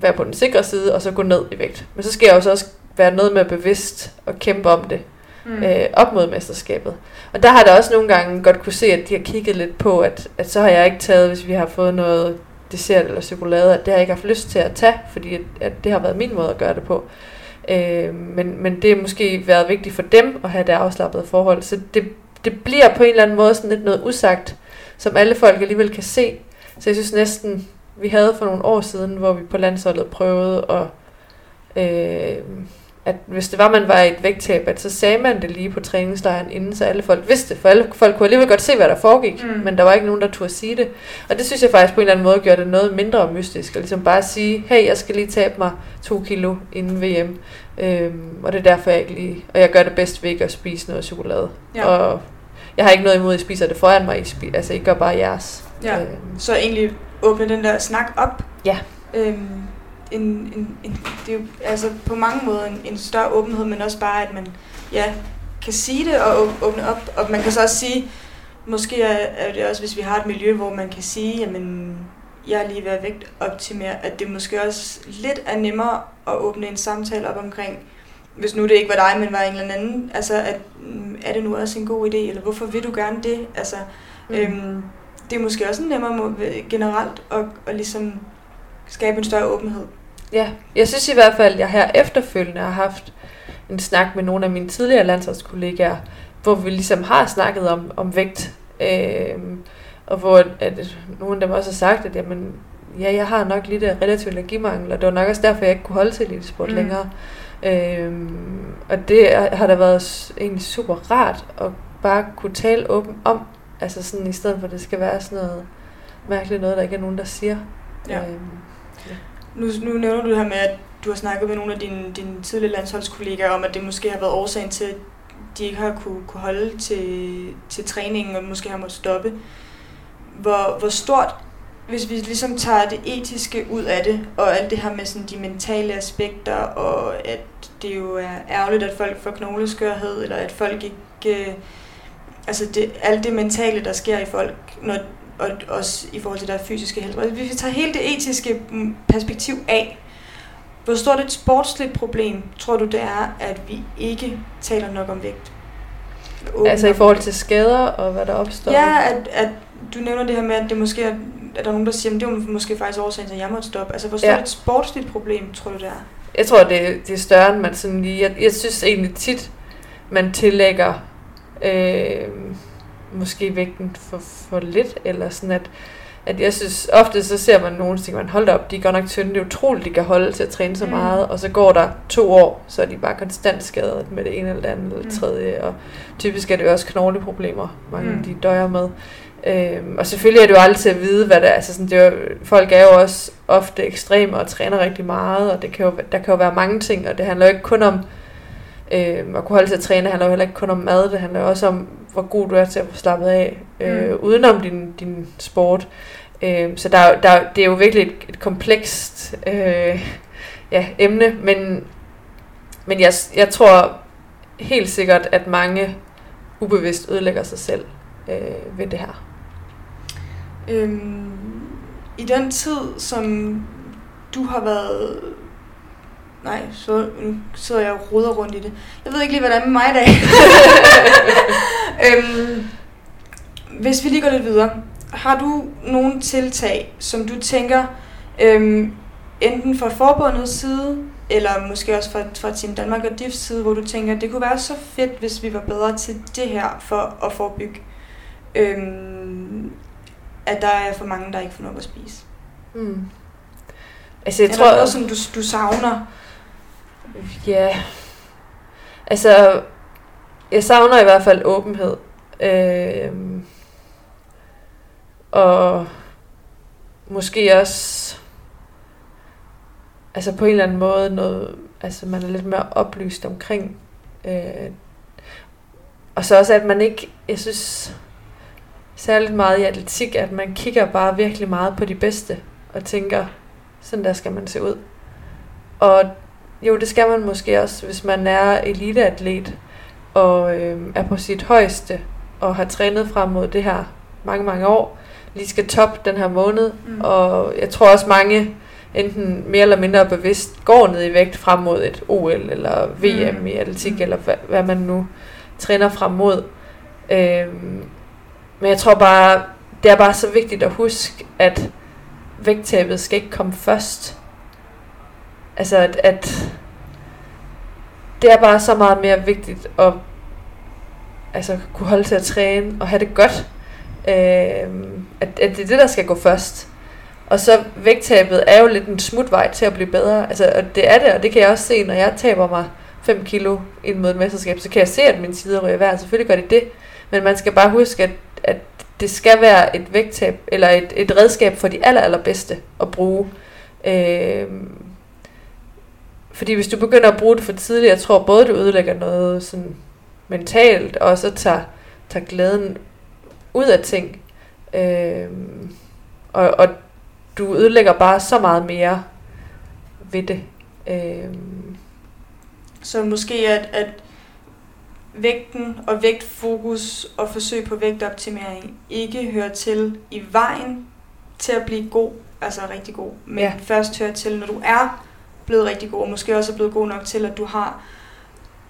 være på den sikre side, og så gå ned i vægt. Men så skal jeg også, også være noget med bevidst og kæmpe om det mm. øh, op mod mesterskabet. Og der har der også nogle gange godt kunne se, at de har kigget lidt på, at, at så har jeg ikke taget, hvis vi har fået noget dessert eller chokolade, at det har jeg ikke haft lyst til at tage, fordi at, at det har været min måde at gøre det på. Øh, men, men det har måske været vigtigt for dem at have det afslappede forhold. Så det, det bliver på en eller anden måde sådan lidt noget usagt, som alle folk alligevel kan se. Så jeg synes næsten, vi havde for nogle år siden, hvor vi på landsholdet prøvede at, øh, at hvis det var, man var i et vægttab, at så sagde man det lige på træningslejren inden, så alle folk vidste for alle folk kunne alligevel godt se, hvad der foregik, mm. men der var ikke nogen, der turde sige det. Og det synes jeg faktisk på en eller anden måde gjorde det noget mindre mystisk, og ligesom bare sige, hey, jeg skal lige tabe mig to kilo inden VM, øhm, og det er derfor, jeg ikke lige, og jeg gør det bedst ved ikke at spise noget chokolade. Ja. Og jeg har ikke noget imod, at I spiser det foran mig, I spi- altså I gør bare jeres. Ja. Øhm. Så egentlig åbne den der snak op. Ja. Øhm, en, en, en, det er jo altså på mange måder en, en større åbenhed, men også bare, at man ja, kan sige det og åbne op. Og man kan så også sige, måske er, det også, hvis vi har et miljø, hvor man kan sige, jamen, jeg er lige ved at vægt optimere, at det måske også lidt er nemmere at åbne en samtale op omkring, hvis nu det ikke var dig, men var en eller anden, altså, at, mm, er det nu også en god idé, eller hvorfor vil du gerne det? Altså, mm. øhm, det er måske også nemmere generelt at, at ligesom skabe en større åbenhed. Ja, jeg synes i hvert fald, at jeg her efterfølgende har haft en snak med nogle af mine tidligere landsholdskollegaer, hvor vi ligesom har snakket om, om vægt, øh, og hvor at nogle af dem også har sagt, at jamen, ja, jeg har nok lidt af relativ energimangel, og det var nok også derfor, jeg ikke kunne holde til elitesport mm. længere. Øhm, og det har da været egentlig super rart at bare kunne tale åbent om, altså sådan i stedet for, at det skal være sådan noget mærkeligt noget, der ikke er nogen, der siger. Ja. Øhm. Nu, nu nævner du det her med, at du har snakket med nogle af dine, dine tidligere landsholdskollegaer om, at det måske har været årsagen til, at de ikke har kunne, kunne holde til, til træningen og måske har måttet stoppe. Hvor, hvor stort hvis vi ligesom tager det etiske ud af det, og alt det her med sådan de mentale aspekter, og at det jo er ærgerligt, at folk får knogleskørhed, eller at folk ikke... Øh, altså det, alt det mentale, der sker i folk, når, og også i forhold til deres fysiske helbred. Hvis vi tager hele det etiske mm, perspektiv af, hvor stort et sportsligt problem tror du det er, at vi ikke taler nok om vægt? Åben altså i forhold til skader og hvad der opstår? Ja, at, at du nævner det her med, at det måske er er der nogen, der siger, at det var måske faktisk årsagen til, at jeg måtte stoppe. Altså, hvor stort ja. et sportsligt problem, tror du, det er? Jeg tror, det, det er større, end man sådan lige... Jeg, jeg synes egentlig tit, man tillægger øh, måske vægten for, for lidt, eller sådan at, at jeg synes, ofte så ser man nogen, der man holder op, de er godt nok tynde, det er utroligt, de kan holde til at træne så mm. meget, og så går der to år, så er de bare konstant skadet med det ene eller det andet eller det mm. tredje, og typisk er det jo også knogleproblemer, mange mm. de døjer med. Øhm, og selvfølgelig er det jo aldrig til at vide, hvad det er. Altså sådan, det er jo, folk er jo også ofte ekstreme og træner rigtig meget, og det kan jo, der kan jo være mange ting, og det handler jo ikke kun om øhm, at kunne holde til at træne, det handler jo heller ikke kun om mad, det handler også om, hvor god du er til at få slappet af, øh, mm. udenom din, din sport. Øhm, så der, der, det er jo virkelig et, et komplekst øh, ja, emne, men, men jeg, jeg tror helt sikkert, at mange ubevidst ødelægger sig selv øh, ved det her. Øhm, I den tid, som du har været... Nej, så sidder jeg og ruder rundt i det. Jeg ved ikke lige, hvad der er med mig i dag. øhm, hvis vi lige går lidt videre. Har du nogle tiltag, som du tænker, øhm, enten fra forbundets side, eller måske også fra, fra Team Danmark og DIFs side, hvor du tænker, at det kunne være så fedt, hvis vi var bedre til det her for at forebygge øhm, at der er for mange, der ikke får nok at spise. Mm. Altså, jeg er tror, noget, som du, du savner? Ja. Altså, jeg savner i hvert fald åbenhed. Øh, og måske også altså på en eller anden måde noget, altså man er lidt mere oplyst omkring. Øh, og så også, at man ikke, jeg synes, særligt meget i atletik, at man kigger bare virkelig meget på de bedste, og tænker, sådan der skal man se ud. Og jo, det skal man måske også, hvis man er eliteatlet, og øh, er på sit højeste, og har trænet frem mod det her mange, mange år, lige skal top den her måned, mm. og jeg tror også mange, enten mere eller mindre bevidst, går ned i vægt frem mod et OL, eller VM mm. i atletik, mm. eller hvad, hvad man nu træner frem mod. Øh, men jeg tror bare, det er bare så vigtigt at huske, at vægttabet skal ikke komme først. Altså, at, at det er bare så meget mere vigtigt at altså, kunne holde til at træne og have det godt. Øh, at, at det er det, der skal gå først. Og så vægttabet er jo lidt en smutvej til at blive bedre. Altså, og det er det, og det kan jeg også se, når jeg taber mig 5 kilo ind mod et mesterskab, så kan jeg se, at min sider ryger værd. Selvfølgelig gør det det. Men man skal bare huske, at at det skal være et vægttab, eller et, et redskab for de aller, allerbedste at bruge. Øh, fordi hvis du begynder at bruge det for tidligt, jeg tror både du ødelægger noget sådan mentalt, og så tager, tager glæden ud af ting. Øh, og, og du ødelægger bare så meget mere ved det. Øh. Så måske at, at vægten og vægtfokus og forsøg på vægtoptimering ikke hører til i vejen til at blive god, altså rigtig god, men ja. først hører til, når du er blevet rigtig god, og måske også er blevet god nok til, at du har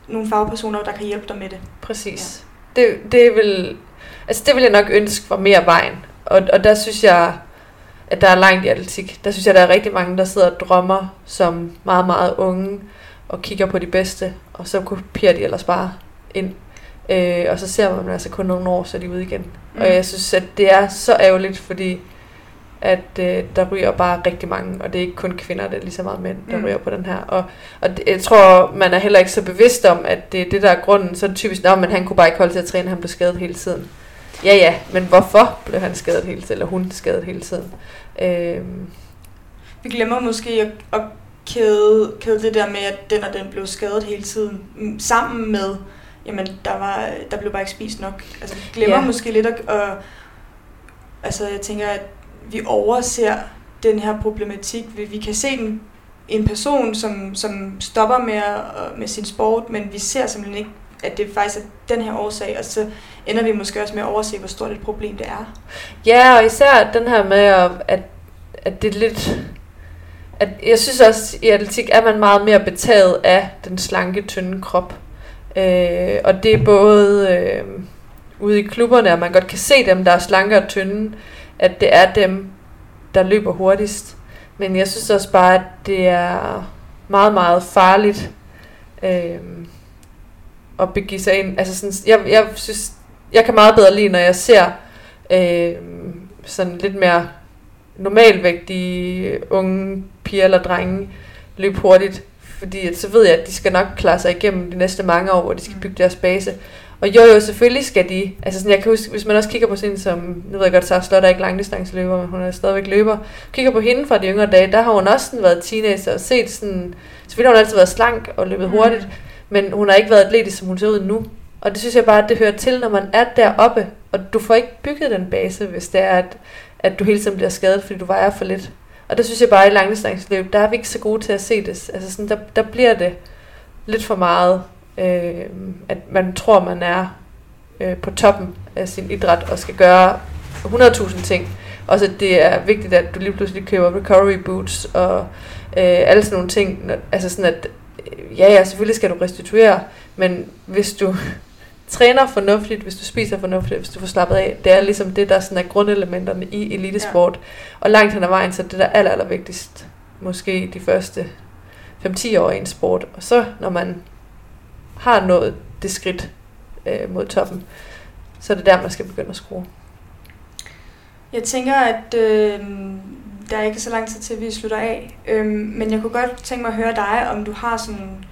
nogle fagpersoner, der kan hjælpe dig med det. Præcis. Ja. Det, det, vil, altså det vil jeg nok ønske var mere vejen. Og, og der synes jeg, at der er langt i atletik. Der synes jeg, der er rigtig mange, der sidder og drømmer som meget, meget unge, og kigger på de bedste, og så kopierer de ellers bare ind. Øh, og så ser man altså kun nogle år, så er de ude igen. Mm. Og jeg synes, at det er så ærgerligt, fordi at øh, der ryger bare rigtig mange, og det er ikke kun kvinder, det er lige så meget mænd, der mm. ryger på den her. Og, og det, jeg tror, man er heller ikke så bevidst om, at det er det, der er grunden. Så er det typisk, at han kunne bare ikke holde til at træne, han blev skadet hele tiden. Ja, ja, men hvorfor blev han skadet hele tiden, eller hun skadet hele tiden? Øh, Vi glemmer måske at, at kæde, kæde det der med, at den og den blev skadet hele tiden, mm, sammen med, jamen, der, var, der blev bare ikke spist nok. Altså, vi glemmer ja. måske lidt at, at, altså, jeg tænker, at vi overser den her problematik. Vi, vi kan se en, en person, som, som stopper med, øh, med sin sport, men vi ser simpelthen ikke, at det faktisk er den her årsag, og så ender vi måske også med at overse, hvor stort et problem det er. Ja, og især den her med, at, at det er lidt... At jeg synes også, i atletik er man meget mere betaget af den slanke, tynde krop. Øh, og det er både øh, ude i klubberne, at man godt kan se dem, der er slanke og tynde, at det er dem, der løber hurtigst. Men jeg synes også bare, at det er meget, meget farligt øh, at begive sig ind. Altså sådan, jeg, jeg synes, jeg kan meget bedre lide, når jeg ser øh, sådan lidt mere normalvægtige unge piger eller drenge løbe hurtigt, fordi at så ved jeg, at de skal nok klare sig igennem de næste mange år, hvor de skal mm. bygge deres base. Og jo, jo, selvfølgelig skal de. Altså sådan, jeg kan huske, hvis man også kigger på sådan som, nu ved jeg godt, så Slot er ikke langdistanceløber, men hun er stadigvæk løber. Kigger på hende fra de yngre dage, der har hun også sådan været teenager og set sådan, selvfølgelig har hun altid været slank og løbet mm. hurtigt, men hun har ikke været atletisk, som hun ser ud nu. Og det synes jeg bare, at det hører til, når man er deroppe, og du får ikke bygget den base, hvis det er, at, at du hele tiden bliver skadet, fordi du vejer for lidt. Og der synes jeg bare, at i langdistanceløb, der er vi ikke så gode til at se det. Altså sådan, der, der bliver det lidt for meget øh, at man tror, man er øh, på toppen af sin idræt og skal gøre 100.000 ting. Også at det er vigtigt, at du lige pludselig køber recovery boots og øh, alle sådan nogle ting. Altså sådan at, ja, ja, selvfølgelig skal du restituere, men hvis du træner fornuftigt, hvis du spiser fornuftigt, hvis du får slappet af, det er ligesom det, der sådan er grundelementerne i elitesport. Ja. Og langt hen ad vejen, så det der aller, aller vigtigst, måske de første 5-10 år i en sport. Og så, når man har nået det skridt øh, mod toppen, så er det der, man skal begynde at skrue. Jeg tænker, at øh, der er ikke så lang tid til, at vi slutter af. Øh, men jeg kunne godt tænke mig at høre dig, om du har sådan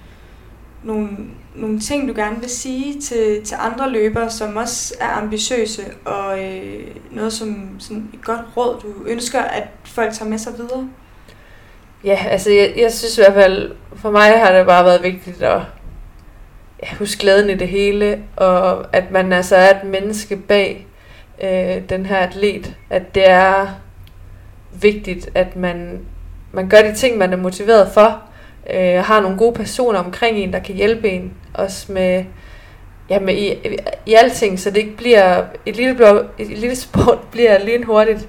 nogle, nogle ting, du gerne vil sige til, til andre løbere, som også er ambitiøse, og øh, noget som sådan et godt råd, du ønsker, at folk tager med sig videre? Ja, altså jeg, jeg synes i hvert fald, for mig har det bare været vigtigt at huske glæden i det hele, og at man altså er et menneske bag øh, den her atlet, at det er vigtigt, at man, man gør de ting, man er motiveret for, øh, har nogle gode personer omkring en, der kan hjælpe en, også med, ja, med i, i alting, så det ikke bliver, et lille, et lille sport bliver lynhurtigt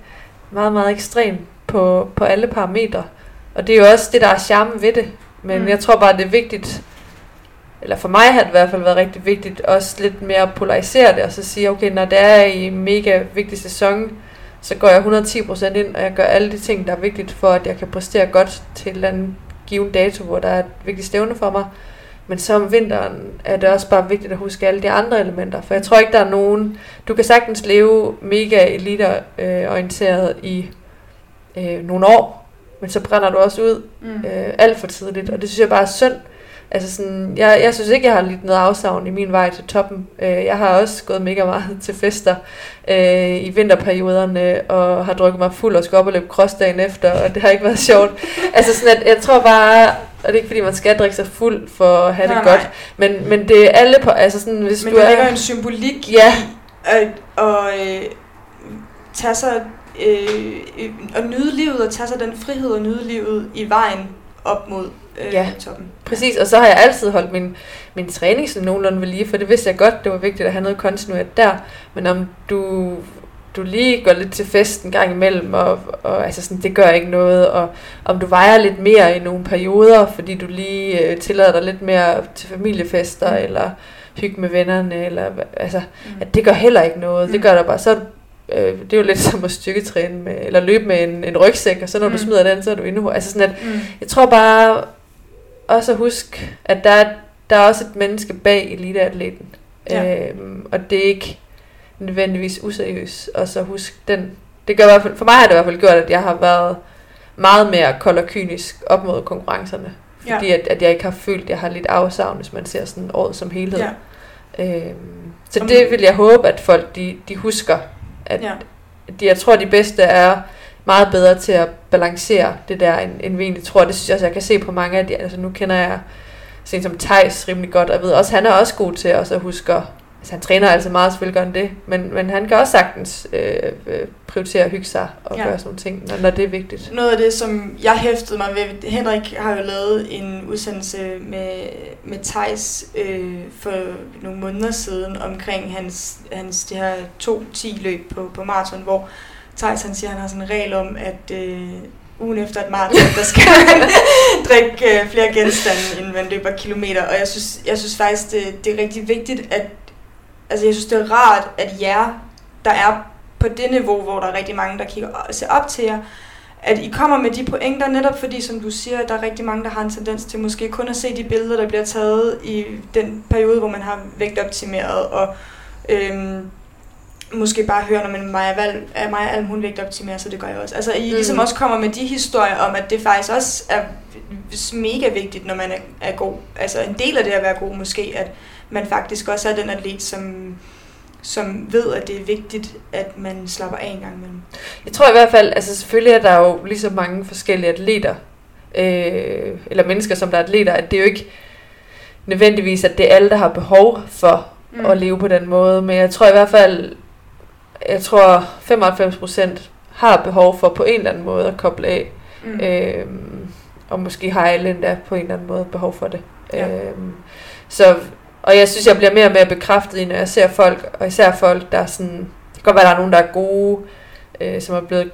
meget, meget ekstremt på, på alle parametre. Og det er jo også det, der er charme ved det. Men mm. jeg tror bare, det er vigtigt, eller for mig har det i hvert fald været rigtig vigtigt, også lidt mere at polarisere det, og så sige, okay, når det er i en mega vigtig sæson, så går jeg 110% ind, og jeg gør alle de ting, der er vigtigt for, at jeg kan præstere godt til en eller anden given dato, hvor der er et vigtigt stævne for mig. Men så om vinteren er det også bare vigtigt at huske alle de andre elementer, for jeg tror ikke, der er nogen... Du kan sagtens leve mega elite-orienteret i øh, nogle år, men så brænder du også ud mm. øh, alt for tidligt, og det synes jeg bare er synd, Altså sådan, jeg, jeg synes ikke, jeg har lidt noget afsavn i min vej til toppen. Øh, jeg har også gået mega meget til fester øh, i vinterperioderne, og har drukket mig fuld og skal op og løbe cross dagen efter, og det har ikke været sjovt. altså sådan, at jeg tror bare, og det er ikke fordi, man skal drikke sig fuld for at have nej, det godt, nej. men, men det er alle på, altså sådan, hvis men du er... Men en symbolik ja. i at, og, øh, tage sig, øh, og nyde livet, og tage sig den frihed og nyde livet i vejen op mod øh, ja, toppen. Præcis, og så har jeg altid holdt min, min træning sådan nogenlunde ved lige, for det vidste jeg godt, det var vigtigt at have noget kontinuert der. Men om du, du lige går lidt til fest en gang imellem, og, og altså sådan, det gør ikke noget, og om du vejer lidt mere i nogle perioder, fordi du lige øh, tillader dig lidt mere til familiefester, mm. eller hygge med vennerne, eller altså, mm. at det gør heller ikke noget. Mm. Det gør der bare, så øh, det er jo lidt som at styrketræne med, eller løbe med en, en rygsæk, og så når mm. du smider den, så er du endnu Altså sådan at, mm. jeg tror bare også at huske, at der er, der er også et menneske bag eliteatleten. Ja. Øhm, og det er ikke nødvendigvis useriøst. Og så husk den, det gør i hvert fald, for mig har det i hvert fald gjort, at jeg har været meget mere kold og kynisk op mod konkurrencerne. Fordi ja. at, at jeg ikke har følt, at jeg har lidt afsavn, hvis man ser sådan året som helhed. Ja. Øhm, så det vil jeg håbe, at folk de, de husker. At ja. de, jeg tror, de bedste er meget bedre til at balancere det der, end, end vi egentlig tror. Det synes jeg også, jeg kan se på mange af de, altså nu kender jeg sådan som Thijs rimelig godt, og jeg ved også, han er også god til også at huske Altså, han træner altså meget selvfølgelig godt det, men, men han kan også sagtens øh, øh, prioritere at hygge sig og ja. gøre sådan nogle ting, når, når det er vigtigt. Noget af det, som jeg hæftede mig ved, Henrik har jo lavet en udsendelse med, med Thijs øh, for nogle måneder siden omkring hans, hans det her 2-10 løb på, på maraton, hvor Thijs han siger, han har sådan en regel om, at øh, ugen efter et maraton, der skal man drikke øh, flere genstande, end man løber kilometer. Og jeg synes, jeg synes faktisk, det, det er rigtig vigtigt, at altså jeg synes, det er rart, at jer, der er på det niveau, hvor der er rigtig mange, der kigger og ser op til jer, at I kommer med de pointer, netop fordi, som du siger, der er rigtig mange, der har en tendens til måske kun at se de billeder, der bliver taget i den periode, hvor man har vægtoptimeret, og øhm, måske bare høre, når man Maja, Val, er Maja Alm, hun vægtoptimerer, så det gør jeg også. Altså, I mm. ligesom også kommer med de historier om, at det faktisk også er mega vigtigt, når man er, er god. Altså, en del af det at være god måske, at man faktisk også er den atlet, som, som ved, at det er vigtigt, at man slapper af en gang imellem. Jeg tror i hvert fald, altså selvfølgelig er der jo lige så mange forskellige atleter, øh, eller mennesker, som der er atleter, at det er jo ikke nødvendigvis, at det er alle, der har behov for mm. at leve på den måde, men jeg tror i hvert fald, jeg tror 95% har behov for på en eller anden måde at koble af. Mm. Øh, og måske har alle endda på en eller anden måde behov for det. Ja. Øh, så og jeg synes, jeg bliver mere og mere bekræftet i, når jeg ser folk, og især folk, der er sådan, det kan godt være, der er nogen, der er gode, øh, som er blevet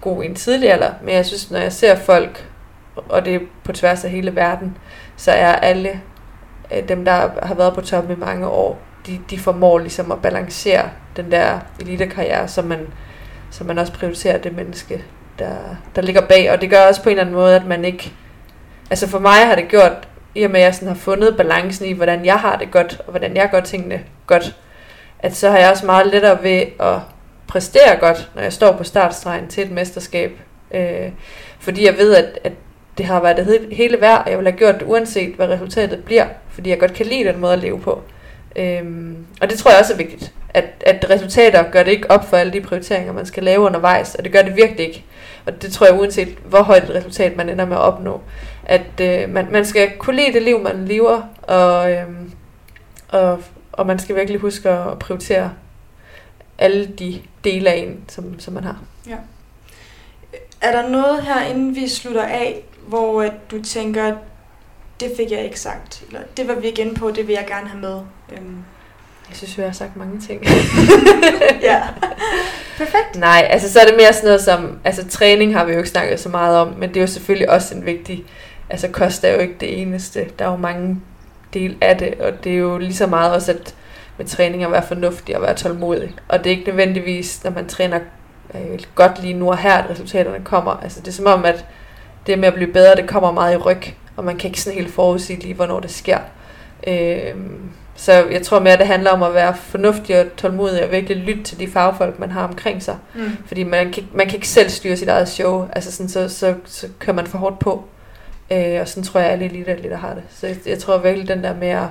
gode i en tidlig alder, men jeg synes, når jeg ser folk, og det er på tværs af hele verden, så er alle øh, dem, der har været på toppen i mange år, de, de formår ligesom at balancere den der elitekarriere, så man, så man også prioriterer det menneske, der, der ligger bag. Og det gør også på en eller anden måde, at man ikke... Altså for mig har det gjort, i og med at jeg sådan har fundet balancen i, hvordan jeg har det godt, og hvordan jeg gør tingene godt, at så har jeg også meget lettere ved at præstere godt, når jeg står på startstregen til et mesterskab. Øh, fordi jeg ved, at, at det har været det hele værd, og jeg vil have gjort det uanset, hvad resultatet bliver, fordi jeg godt kan lide den måde at leve på. Øhm, og det tror jeg også er vigtigt, at, at resultater gør det ikke op for alle de prioriteringer, man skal lave undervejs, og det gør det virkelig ikke. Og det tror jeg uanset, hvor højt et resultat man ender med at opnå at øh, man, man skal kunne lide det liv, man lever, og, øh, og, og man skal virkelig huske at prioritere alle de dele af en, som, som man har. Ja. Er der noget her, inden vi slutter af, hvor at du tænker, det fik jeg ikke sagt, eller det var vi igen på, det vil jeg gerne have med? Øhm. Jeg synes, vi har sagt mange ting. ja. Perfekt. Nej, altså så er det mere sådan noget som, altså træning har vi jo ikke snakket så meget om, men det er jo selvfølgelig også en vigtig altså kost er jo ikke det eneste. Der er jo mange del af det, og det er jo lige så meget også, at med træning at være fornuftig og være tålmodig. Og det er ikke nødvendigvis, når man træner øh, godt lige nu og her, at resultaterne kommer. Altså det er som om, at det med at blive bedre, det kommer meget i ryg, og man kan ikke sådan helt forudsige lige, hvornår det sker. Øh, så jeg tror mere, at det handler om at være fornuftig og tålmodig og virkelig lytte til de fagfolk, man har omkring sig. Mm. Fordi man kan, man kan ikke selv styre sit eget show, altså sådan, så, så, så kører man for hårdt på. Øh, og sådan tror jeg, alle eliteatleter har det. Så jeg, jeg tror virkelig, den der med at,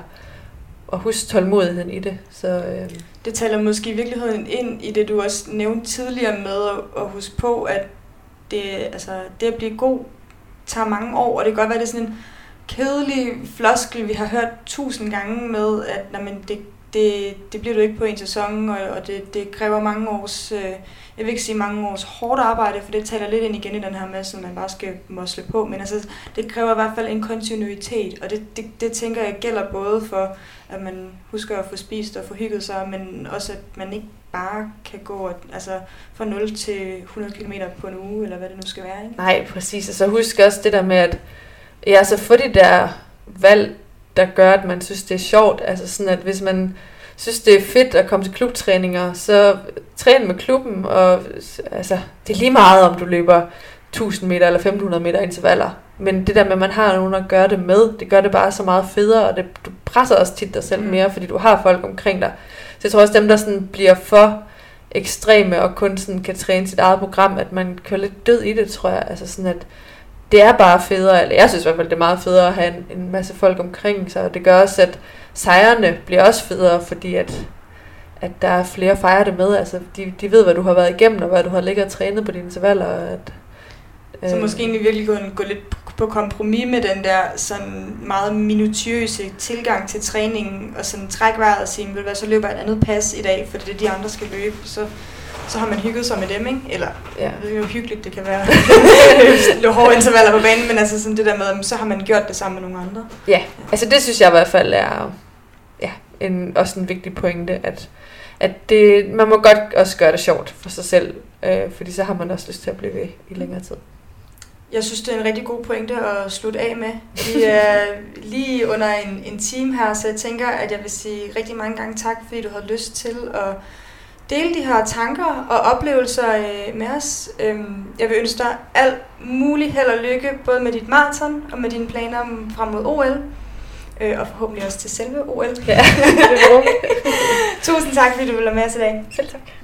at huske tålmodigheden i det. Så, øh. Det taler måske i virkeligheden ind i det, du også nævnte tidligere med at, at huske på, at det, altså, det at blive god tager mange år, og det kan godt være, det er sådan en kedelig floskel, vi har hørt tusind gange med, at når man, det, det, det bliver du ikke på en sæson, og, og det, det kræver mange års... Øh, jeg vil ikke sige mange års hårdt arbejde, for det taler lidt ind igen i den her masse, man bare skal mosle på, men altså, det kræver i hvert fald en kontinuitet, og det, det, det tænker jeg gælder både for, at man husker at få spist og få hygget sig, men også at man ikke bare kan gå altså, fra 0 til 100 km på en uge, eller hvad det nu skal være. Ikke? Nej, præcis. Altså husk også det der med, at ja, så få de der valg, der gør, at man synes, det er sjovt. Altså sådan, at hvis man synes, det er fedt at komme til klubtræninger, så træn med klubben, og altså, det er lige meget, om du løber 1000 meter eller 1500 meter intervaller. Men det der med, at man har nogen at gøre det med, det gør det bare så meget federe, og det, du presser også tit dig selv mm. mere, fordi du har folk omkring dig. Så jeg tror også, dem der sådan bliver for ekstreme og kun sådan kan træne sit eget program, at man kører lidt død i det, tror jeg. Altså sådan, at det er bare federe, eller jeg synes i hvert fald, det er meget federe at have en, en masse folk omkring sig, og det gør også, at sejrene bliver også federe, fordi at, at der er flere fejrer det med. Altså, de, de ved, hvad du har været igennem, og hvad du har ligget og trænet på dine intervaller. At, øh, så måske egentlig virkelig gå, gå lidt på kompromis med den der sådan meget minutiøse tilgang til træningen, og sådan træk vejret og sige, hvad, så løber jeg et andet pas i dag, for det er de andre skal løbe. Så så har man hygget sig med dem, ikke? Eller, ja. jeg ved jo hyggeligt det kan være. lidt hårde intervaller på banen, men altså sådan det der med, så har man gjort det sammen med nogle andre. Ja, altså det synes jeg i hvert fald er ja, en, også en vigtig pointe, at, at det, man må godt også gøre det sjovt for sig selv, øh, fordi så har man også lyst til at blive ved i længere tid. Jeg synes, det er en rigtig god pointe at slutte af med. Vi er lige under en, en time her, så jeg tænker, at jeg vil sige rigtig mange gange tak, fordi du har lyst til at dele de her tanker og oplevelser øh, med os. Øhm, jeg vil ønske dig alt muligt held og lykke, både med dit maraton og med dine planer frem mod OL. Øh, og forhåbentlig også til selve OL. Ja, det Tusind tak, fordi du ville være med os i dag. Selv tak.